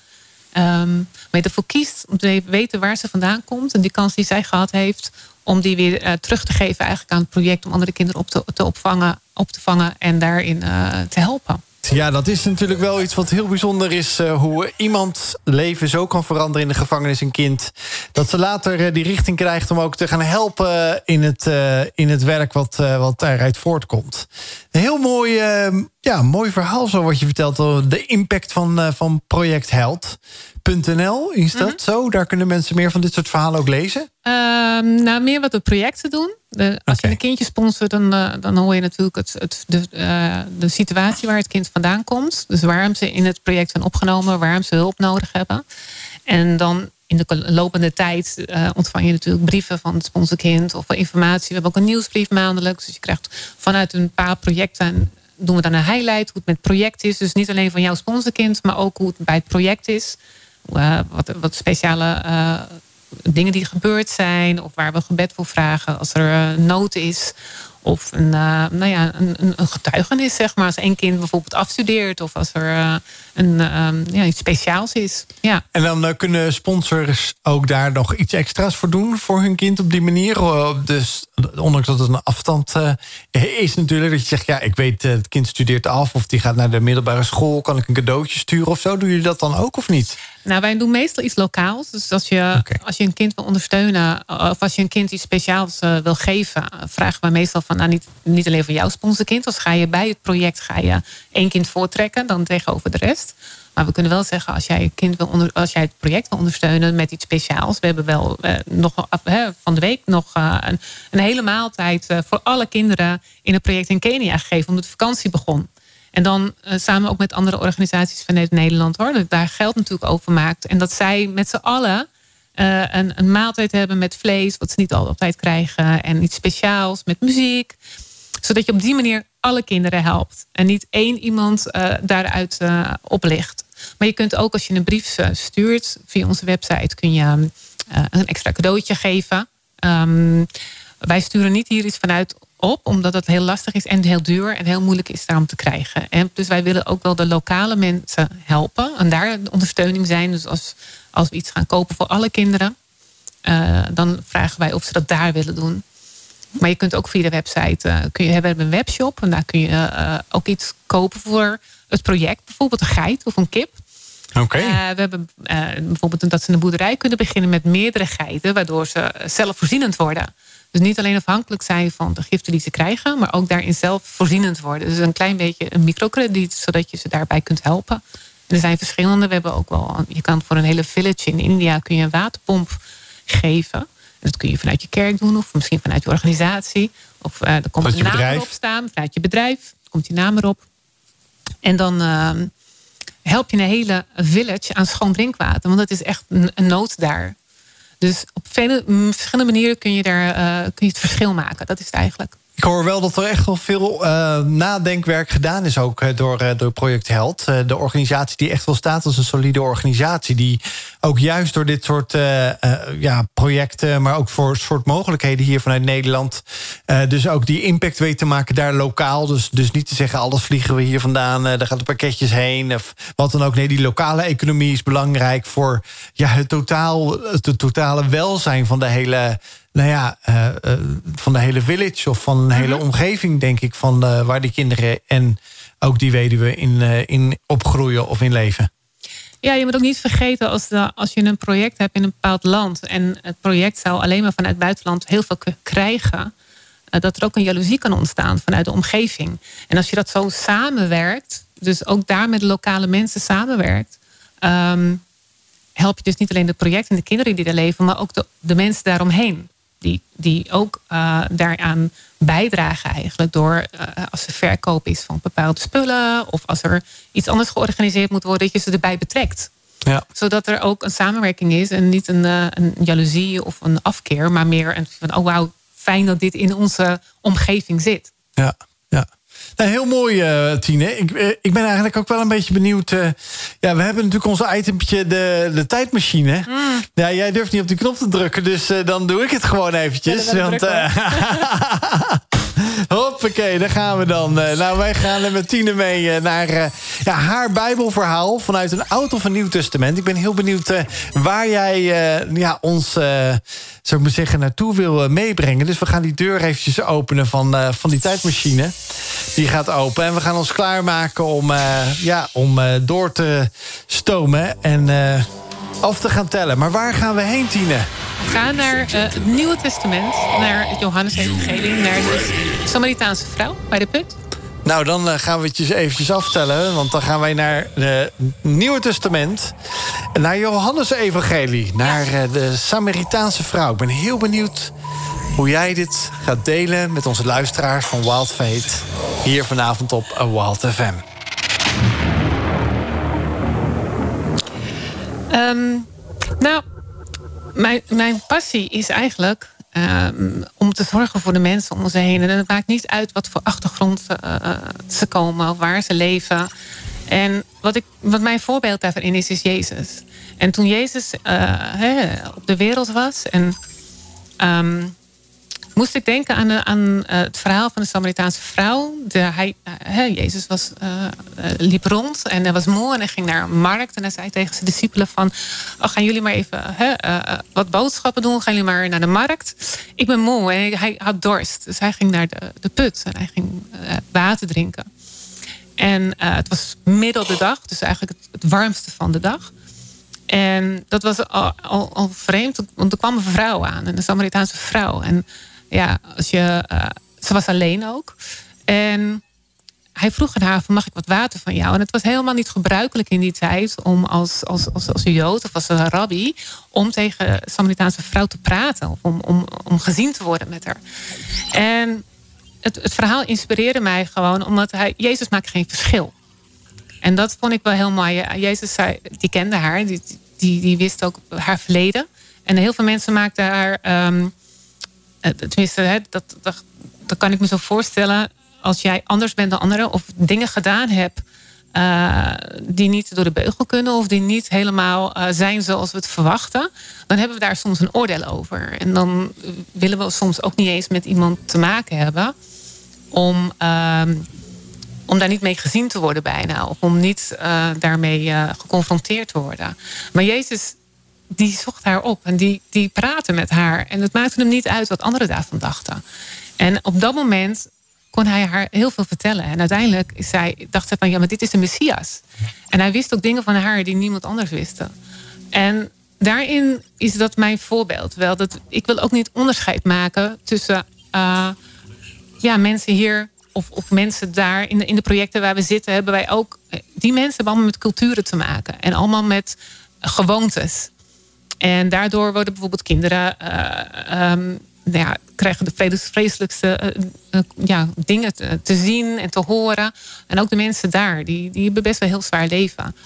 Ehm, maar je ervoor kiest om te weten waar ze vandaan komt en die kans die zij gehad heeft, om die weer terug te geven eigenlijk aan het project om andere kinderen op te, te opvangen, op te vangen en daarin eh, te helpen. Ja, dat is natuurlijk wel iets wat heel bijzonder is. eh, hoe iemand leven zo kan veranderen in de gevangenis, een kind. Dat ze later eh, die richting krijgt om ook te gaan helpen in het, in het werk wat, wat daaruit voortkomt. Een heel mooi, eh, ja, mooi verhaal zo wat je vertelt. De impact van, eh, van Project Held.nl, is dat zo? Daar kunnen mensen meer van dit soort verhalen ook lezen? Ehm, nou, meer wat we projecten doen. De, als je een kindje sponsort, dan, eh, dan hoor je natuurlijk het, het, de, eh, de situatie waar het kind vandaan komt. Dus waarom ze in het project zijn opgenomen, waarom ze hulp nodig hebben. En dan in de lopende tijd ontvang je natuurlijk brieven van het sponsorkind of informatie. We hebben ook een nieuwsbrief maandelijks. Dus je krijgt vanuit een paar projecten doen we dan een highlight hoe het met project is. Dus niet alleen van jouw sponsorkind, maar ook hoe het bij het project is. Eh, wat, wat speciale eh, dingen die gebeurd zijn. Of waar we gebed voor vragen als er eh, nood is. Of een, nou ja, een, een- getuigenis, zeg maar. Als één kind bijvoorbeeld afstudeert. Of als er een, ja, iets speciaals is. Ja. En dan kunnen sponsors ook daar nog iets extra's voor doen voor hun kind op die manier. Dus ondanks dat het een afstand eh, is natuurlijk. Dat je zegt, ja, ik weet, eh, het kind studeert af of die gaat naar de middelbare school. Kan ik een cadeautje sturen of zo? Doen jullie dat dan ook of niet? Nou, wij doen meestal iets lokaals. Dus als je, als je een kind wil ondersteunen, of als je een kind iets speciaals eh, wil geven, eh, vragen wij meestal van, nou, niet, niet alleen voor jouw sponsorkind. Als ga je bij het project ga je één kind voortrekken dan tegenover de rest. Maar we kunnen wel zeggen, als jij, kind wil onder, als jij het project wil ondersteunen met iets speciaals. We hebben wel eh, nog van de week nog eh, een, hele maaltijd eh, voor alle kinderen in een project in Kenia gegeven, omdat de vakantie begon. En dan eh, samen ook met andere organisaties vanuit Nederland hoor. Dat daar geld natuurlijk over maakt. En dat zij met z'n allen een, een maaltijd hebben met vlees, wat ze niet altijd krijgen. En iets speciaals met muziek. Zodat je op die manier alle kinderen helpt. En niet één iemand daaruit eh, oplicht. Maar je kunt ook als je een brief eh, stuurt via onze website, kun je eh, een extra cadeautje geven. Ehm, wij sturen niet hier iets vanuit op, omdat het heel lastig is en heel duur en heel moeilijk is daarom te krijgen. En dus wij willen ook wel de lokale mensen helpen en daar de ondersteuning zijn. Dus als, als we iets gaan kopen voor alle kinderen, eh, dan vragen wij of ze dat daar willen doen. Maar je kunt ook via de website, eh, kun je, we hebben een webshop en daar kun je eh, ook iets kopen voor het project. Bijvoorbeeld een geit of een kip. Oké. Eh, we hebben bijvoorbeeld dat ze een boerderij kunnen beginnen met meerdere geiten, waardoor ze zelfvoorzienend worden. Dus niet alleen afhankelijk zijn van de giften die ze krijgen, maar ook daarin zelfvoorzienend worden. Dus een klein beetje een microkrediet, zodat je ze daarbij kunt helpen. En er zijn verschillende. We hebben ook wel, je kan voor een hele village in India kun je een waterpomp geven. Dat kun je vanuit je kerk doen, of misschien vanuit je organisatie. Of eh er komt Vanuit een naam bedrijf. erop staan, vanuit je bedrijf. Komt die naam erop. En dan ehm, help je een hele village aan schoon drinkwater. Want dat is echt een, een nood daar. Dus op vele, verschillende manieren kun je, daar, eh, kun je het verschil maken. Dat is het eigenlijk. Ik hoor wel dat er echt wel veel eh, nadenkwerk gedaan is ook door, door Project Held. De organisatie die echt wel staat als een solide organisatie. Die ook juist door dit soort eh, eh, ja, projecten, maar ook voor soort mogelijkheden hier vanuit Nederland. eh, dus ook die impact weet te maken daar lokaal. Dus, dus niet te zeggen alles vliegen we hier vandaan, daar gaan de pakketjes heen. Of wat dan ook. Nee, die lokale economie is belangrijk voor ja, het, totaal, het totale welzijn van de hele nou ja, van de hele village of van een hele omgeving, denk ik, van waar die kinderen en ook die weduwe in, in opgroeien of in leven. Ja, je moet ook niet vergeten als, als je een project hebt in een bepaald land. en het project zou alleen maar vanuit het buitenland heel veel krijgen. eh, dat er ook een jaloezie kan ontstaan vanuit de omgeving. En als je dat zo samenwerkt. dus ook daar met lokale mensen samenwerkt. ehm, help je dus niet alleen het project en de kinderen die daar leven. maar ook de, de mensen daaromheen. Die, die ook eh, daaraan bijdragen eigenlijk door eh, als er verkoop is van bepaalde spullen of als er iets anders georganiseerd moet worden, dat je ze erbij betrekt. Ja. Zodat er ook een samenwerking is en niet een, eh, een jaloezie of een afkeer, maar meer een van oh wauw, fijn dat dit in onze omgeving zit. Ja. Nou, heel mooi, eh, Tine. Ik, eh, ik ben eigenlijk ook wel een beetje benieuwd. eh, ja, we hebben natuurlijk onze itempje, de, de tijdmachine. Ja, jij durft niet op die knop te drukken, dus dan doe ik het gewoon eventjes. Ja, want, Hoppakee, daar gaan we dan. Eh, nou, wij gaan met Tine mee eh, naar eh, ja, haar Bijbelverhaal vanuit een Oud of een Nieuw Testament. Ik ben heel benieuwd waar jij ja, ons, zou ik maar zeggen, naartoe wil meebrengen. Dus we gaan die deur eventjes openen van, van die tijdmachine. Die gaat open en we gaan ons klaarmaken om, ja, om door te stomen en af te gaan tellen. Maar waar gaan we heen, Tine? We gaan naar het Nieuwe Testament, naar het Johannes-evangelie, naar Samaritaanse vrouw bij de put. Nou, dan eh, gaan we het je eventjes aftellen. Want dan gaan wij naar het Nieuwe Testament. Naar Johannes Evangelie. Naar eh, de Samaritaanse vrouw. Ik ben heel benieuwd hoe jij dit gaat delen met onze luisteraars van Wild Fate. Hier vanavond op eh, Wild FM. Ehm, nou, mijn, mijn passie is eigenlijk ehm, om te zorgen voor de mensen om ons heen. En het maakt niet uit wat voor achtergrond eh, ze komen of waar ze leven. En wat, ik, wat mijn voorbeeld daarin is, is Jezus. En toen Jezus eh, op de wereld was en ehm, moest ik denken aan, de- aan eh, het verhaal van de Samaritaanse vrouw. De, hij, eh, hè, Jezus was, eh, eh, liep rond en hij was moe en hij ging naar een markt. En hij zei tegen zijn discipelen van... Oh, gaan jullie maar even eh, eh, wat boodschappen doen? Gaan jullie maar naar de markt? Ik ben moe en hij had dorst. Dus hij ging naar de, de put en hij ging eh, water drinken. En eh, het was middel de dag, dus eigenlijk het, warmste van de dag. En dat was al, al, al vreemd, want er kwam een vrouw aan, een Samaritaanse vrouw. En ja, als je, eh, ze was alleen ook. En hij vroeg aan haar: mag ik wat water van jou? En het was helemaal niet gebruikelijk in die tijd om als, als, als, als een Jood of als een rabbi om tegen een Samaritaanse vrouw te praten. Of om, om, om gezien te worden met haar. En het, het verhaal inspireerde mij gewoon omdat hij, Jezus maakt geen verschil. En dat vond ik wel heel mooi. Jezus zei, die kende haar, die, die, die wist ook haar verleden. En heel veel mensen maakten haar. Um, tenminste, hè, dat, dat, dat kan ik me zo voorstellen. Als jij anders bent dan anderen of dingen gedaan hebt. Uh, die niet door de beugel kunnen of die niet helemaal uh, zijn zoals we het verwachten, dan hebben we daar soms een oordeel over. En dan willen we soms ook niet eens met iemand te maken hebben om, uh, om daar niet mee gezien te worden bijna, of om niet daarmee geconfronteerd te worden. Maar Jezus die zocht haar op en die, die praatte met haar. En het maakte hem niet uit wat anderen daarvan dachten. En op dat moment kon hij haar heel veel vertellen. En uiteindelijk dacht ze van ja, maar dit is de Messias. En hij wist ook dingen van haar die niemand anders wist. En daarin is dat mijn voorbeeld. Wel dat ik wil ook niet onderscheid maken tussen uh, ja, mensen hier of, of mensen daar in de, in de projecten waar we zitten, hebben wij ook. Die mensen hebben allemaal met culturen te maken en allemaal met gewoontes. En daardoor worden bijvoorbeeld kinderen uh, um, ja, krijgen de vreselijkste uh, ja, dingen te, zien en te horen. En ook de mensen daar, die, die hebben best wel heel zwaar leven.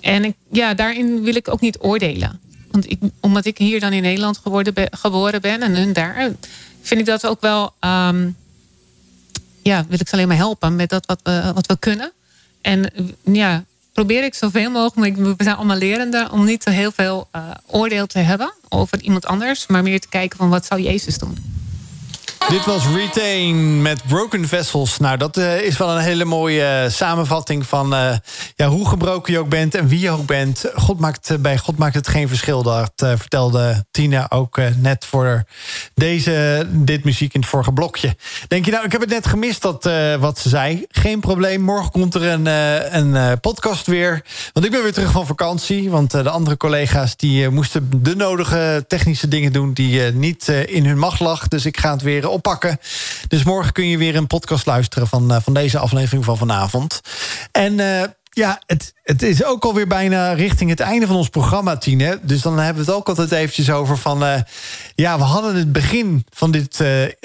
En ik, ja, daarin wil ik ook niet oordelen. Want ik, omdat ik hier dan in Nederland geworden geboren ben en hun daar, vind ik dat ook wel. Um, ja, wil ik ze alleen maar helpen met dat wat, we, wat we kunnen. En ja, probeer ik zoveel mogelijk, we zijn allemaal lerenden, om niet te heel veel uh, oordeel te hebben over iemand anders, maar meer te kijken van wat zou Jezus doen. Dit was Retain met Broken Vessels. Nou, dat uh, is wel een hele mooie uh, samenvatting van uh, ja, hoe gebroken je ook bent en wie je ook bent. God maakt, bij God maakt het geen verschil. Dat vertelde Tina ook net voor deze, dit muziek in het vorige blokje. Denk je nou, ik heb het net gemist dat, wat ze zei. Geen probleem, morgen komt er een, een podcast weer. Want ik ben weer terug van vakantie. Want de andere collega's die moesten de nodige technische dingen doen... die niet in hun macht lag. Dus ik ga het weer oppakken. Dus morgen kun je weer een podcast luisteren van, uh, van deze aflevering van vanavond. En uh, ja, het, het is ook alweer bijna richting het einde van ons programma, Tine. Dus dan hebben we het ook altijd eventjes over van... Uh, ja, we hadden het begin van dit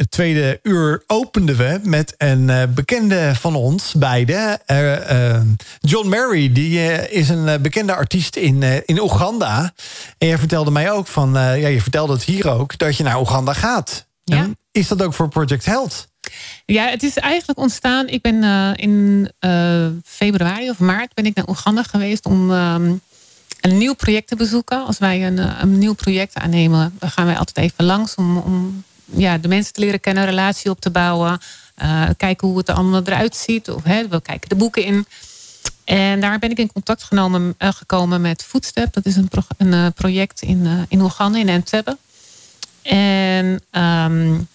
tweede uur openden we... met een bekende van ons, beide. John Murray, die is een bekende artiest in, in Oeganda. En jij vertelde mij ook van... ja, je vertelde het hier ook, dat je naar Oeganda gaat. Ja. Is dat ook voor Project Health? Ja, het is eigenlijk ontstaan. Ik ben uh, in uh, februari of maart ben ik naar Oeganda geweest om um, een nieuw project te bezoeken. Als wij een, uh, een, nieuw project aannemen, dan gaan wij altijd even langs om, om ja, de mensen te leren kennen, een relatie op te bouwen. kijken hoe het er allemaal eruit ziet. Of, hè, we kijken de boeken in. En daar ben ik in contact genomen, gekomen met Footstep. Dat is een, pro een project in, in Oeganda, in Entebbe. En um,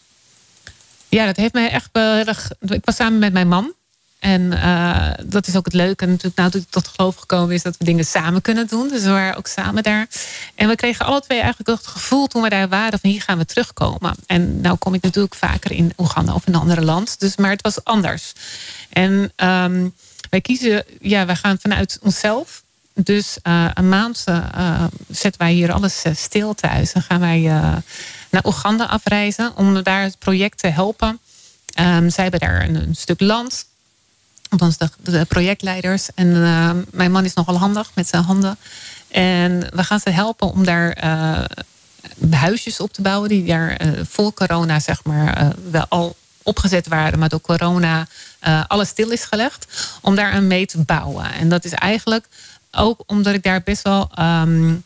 ja, dat heeft mij echt wel heel erg. Ik was samen met mijn man. En uh, dat is ook het leuke. En natuurlijk, nou, toen ik tot geloof gekomen is dat we dingen samen kunnen doen. Dus we waren ook samen daar. En we kregen alle twee eigenlijk het gevoel toen we daar waren: van hier gaan we terugkomen. En nou kom ik natuurlijk vaker in Oeganda of in een ander land. Dus, maar het was anders. En um, wij kiezen, ja, wij gaan vanuit onszelf. Dus uh, een maand uh, zetten wij hier alles stil thuis. En gaan wij naar Oeganda afreizen om daar het project te helpen. Um, zij hebben daar een, een, stuk land. Althans, de, de projectleiders. En uh, mijn man is nogal handig met zijn handen. En we gaan ze helpen om daar uh, huisjes op te bouwen. Die daar uh, voor corona, zeg maar, wel al opgezet waren. Maar door corona alles stil is gelegd. Om daar aan mee te bouwen. En dat is eigenlijk ook omdat ik daar best wel... Um,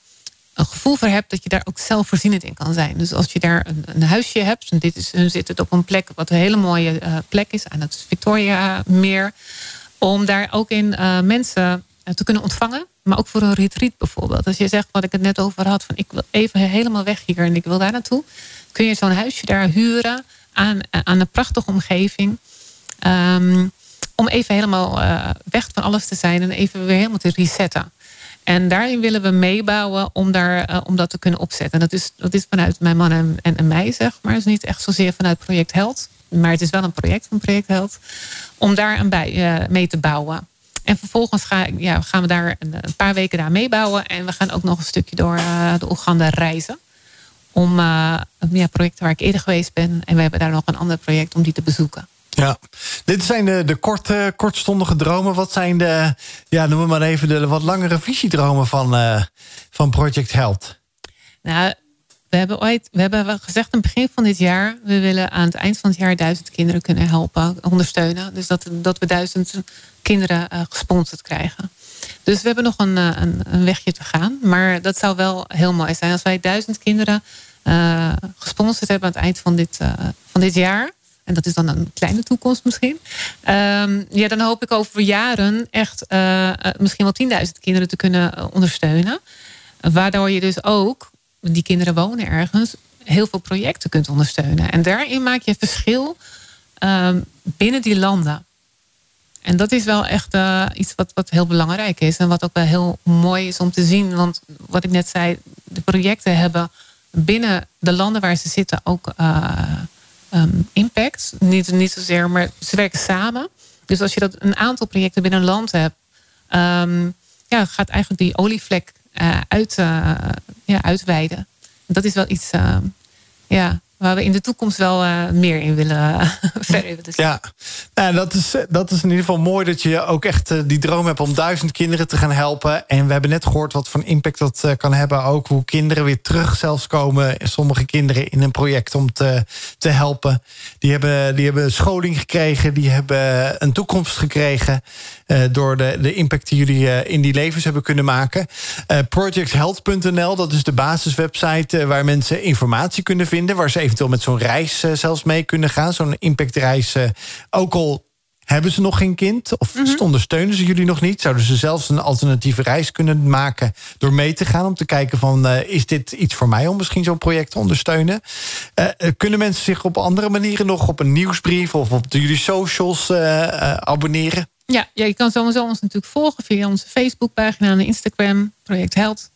een gevoel voor hebt dat je daar ook zelfvoorzienend in kan zijn. Dus als je daar een, een huisje hebt, en dit is, hun zit het op een plek wat een hele mooie uh, plek is, dat is Victoria Meer, om daar ook in uh, mensen uh, te kunnen ontvangen. Maar ook voor een retreat bijvoorbeeld. Als je zegt wat ik het net over had, van ik wil even helemaal weg hier en ik wil daar naartoe, kun je zo'n huisje daar huren aan, aan een prachtige omgeving. Um, om even helemaal weg van alles te zijn en even weer helemaal te resetten. En daarin willen we meebouwen om, daar, uh, om dat te kunnen opzetten. Dat is, dat is vanuit mijn man en, en, mij, zeg maar. Dus niet echt zozeer vanuit Project Held. Maar het is wel een project van Project Held. Om daar aan bij, eh, mee te bouwen. En vervolgens ga, ja, gaan we daar een, een paar weken daar meebouwen. En we gaan ook nog een stukje door eh, de Oeganda reizen. Om eh, een ja, project waar ik eerder geweest ben. En we hebben daar nog een ander project om die te bezoeken. Ja, dit zijn de, de korte, kortstondige dromen. Wat zijn de, ja, noem maar even de wat langere visiedromen van, eh, van Project Held? Nou, we hebben ooit, we hebben gezegd aan het begin van dit jaar, we willen aan het eind van het jaar duizend kinderen kunnen helpen, ondersteunen. Dus dat, dat we duizend kinderen eh, gesponsord krijgen. Dus we hebben nog een, eh, een, een wegje te gaan. Maar dat zou wel heel mooi zijn als wij duizend kinderen eh, gesponsord hebben aan het eind van dit, eh, van dit jaar. En dat is dan een kleine toekomst misschien. Ehm, ja, dan hoop ik over jaren echt eh, eh, misschien wel 10.000 kinderen te kunnen eh, ondersteunen. Waardoor je dus ook, die kinderen wonen ergens, heel veel projecten kunt ondersteunen. En daarin maak je verschil ehm, binnen die landen. En dat is wel echt iets wat, wat heel belangrijk is. En wat ook wel heel mooi is om te zien. Want wat ik net zei, de projecten hebben binnen de landen waar ze zitten ook ehm, impact. Niet, niet zozeer, maar ze werken samen. Dus als je dat een aantal projecten binnen een land hebt, ehm, ja, gaat eigenlijk die olievlek eh, uit, eh, ja, uitweiden. Dat is wel iets eh, ja, waar we in de toekomst wel eh, meer in willen, verder willen zien. Ja, nou, dat, is, dat is in ieder geval mooi dat je ook echt eh, die droom hebt om duizend kinderen te gaan helpen. En we hebben net gehoord wat voor impact dat eh, kan hebben. Ook hoe kinderen weer terug zelfs komen. Sommige kinderen in een project om te, te helpen. Die hebben, die hebben scholing gekregen. Die hebben een toekomst gekregen. eh, door de, de impact die jullie eh, in die levens hebben kunnen maken. Eh, projecthealth.nl, dat is de basiswebsite eh, waar mensen informatie kunnen vinden. Waar ze eventueel met zo'n reis eh, zelfs mee kunnen gaan. Zo'n impactreis. eh, ook al hebben ze nog geen kind of ondersteunen ze jullie nog niet, zouden ze zelfs een alternatieve reis kunnen maken door mee te gaan om te kijken van eh, is dit iets voor mij om misschien zo'n project te ondersteunen? Kunnen mensen zich op andere manieren nog op een nieuwsbrief of op jullie socials abonneren? Ja, ja, je kan sowieso ons natuurlijk volgen via onze Facebookpagina en Instagram, Project Held.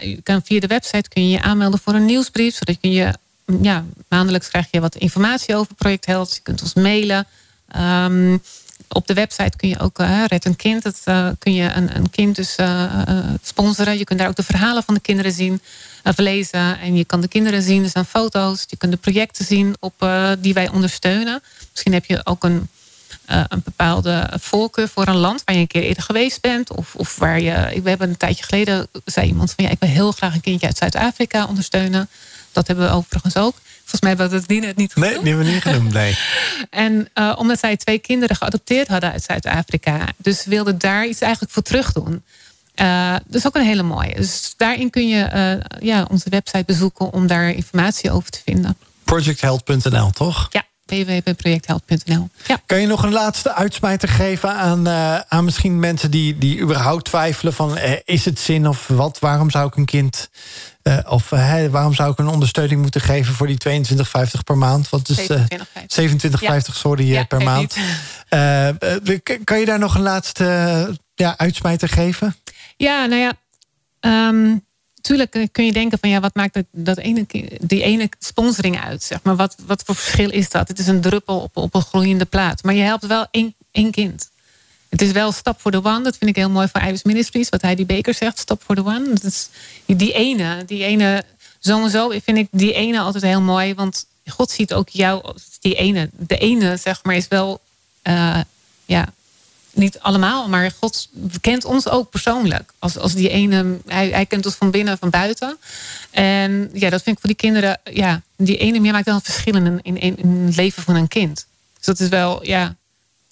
Je kan via de website kun je je aanmelden voor een nieuwsbrief, zodat je, je ja, maandelijks krijg je wat informatie over Project Held. Je kunt ons mailen. Ehm, op de website kun je ook eh, Red een Kind, dat eh, kun je een, een kind dus eh, sponsoren. Je kunt daar ook de verhalen van de kinderen zien of lezen. En je kan de kinderen zien, er zijn foto's. Je kunt de projecten zien op, die wij ondersteunen. Misschien heb je ook een een bepaalde voorkeur voor een land waar je een keer eerder geweest bent. Of, of waar je. We hebben een tijdje geleden zei iemand van ja, ik wil heel graag een kindje uit Zuid-Afrika ondersteunen. Dat hebben we overigens ook. Volgens mij hebben we dat het niet Nee, genoemd. die hebben we niet genoemd. Nee. En eh, omdat zij twee kinderen geadopteerd hadden uit Zuid-Afrika. Dus ze wilden daar iets eigenlijk voor terug doen. Eh, dat is ook een hele mooie. Dus daarin kun je eh, ja, onze website bezoeken om daar informatie over te vinden. Projecthealth.nl, toch? Ja, www.projectheld.nl. Ja. Kan je nog een laatste uitsmijter geven aan, aan misschien mensen die, die überhaupt twijfelen van is het zin of wat? Waarom zou ik een kind eh, of eh, waarom zou ik een ondersteuning moeten geven voor die 22,50 per maand? Wat is eh, 27,50. 27,50 sorry eh, Ja, per maand? kan je daar nog een laatste ja, uitsmijter geven? Ja, nou ja. ehm, tuurlijk kun je denken van ja, wat maakt dat, dat ene, die ene sponsoring uit? Zeg maar. wat, wat voor verschil is dat? Het is een druppel op, op een gloeiende plaat. Maar je helpt wel één, één kind. Het is wel stap voor de one. Dat vind ik heel mooi van Iris Ministries. Wat hij die Baker zegt, stap voor de one. Dat is die ene, die ene, sowieso vind ik die ene altijd heel mooi. Want God ziet ook jou die ene. De ene, zeg maar, is wel, eh, ja, niet allemaal, maar God kent ons ook persoonlijk. Als, als die ene, hij, hij kent ons van binnen en van buiten. En ja, dat vind ik voor die kinderen, ja, die ene meer maakt wel een verschil in, een- in, in, in het leven van een kind. Dus dat is wel, ja,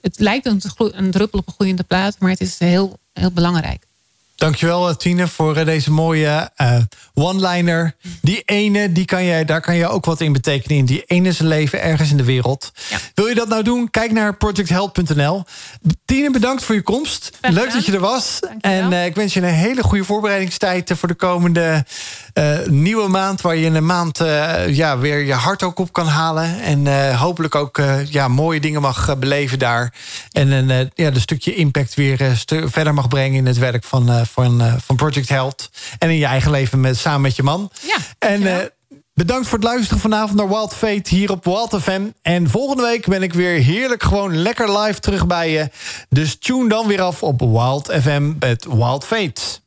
het lijkt een, een druppel op een gloeiende plaat, maar het is heel, heel belangrijk. Dankjewel eh, Tine voor eh, deze mooie eh, one-liner. Die ene, die kan je, daar kan je ook wat in betekenen. In die ene zijn leven ergens in de wereld. Ja. Wil je dat nou doen? Kijk naar projecthealth.nl. Tine, bedankt voor je komst. Leuk dat je er was. Dankjewel. En ik wens je een hele goede voorbereidingstijd voor de komende nieuwe maand. Waar je in een maand ja, weer je hart ook op kan halen. En hopelijk ook ja, mooie dingen mag beleven daar. En een ja, een stukje impact weer stu- verder mag brengen in het werk van, van, eh, van Project Health. En in je eigen leven met, samen met je man. Ja, en eh, Bedankt voor het luisteren vanavond naar Wild Fate hier op Wild FM. En volgende week ben ik weer heerlijk gewoon lekker live terug bij je. Dus tune dan weer af op Wild FM met Wild Fate.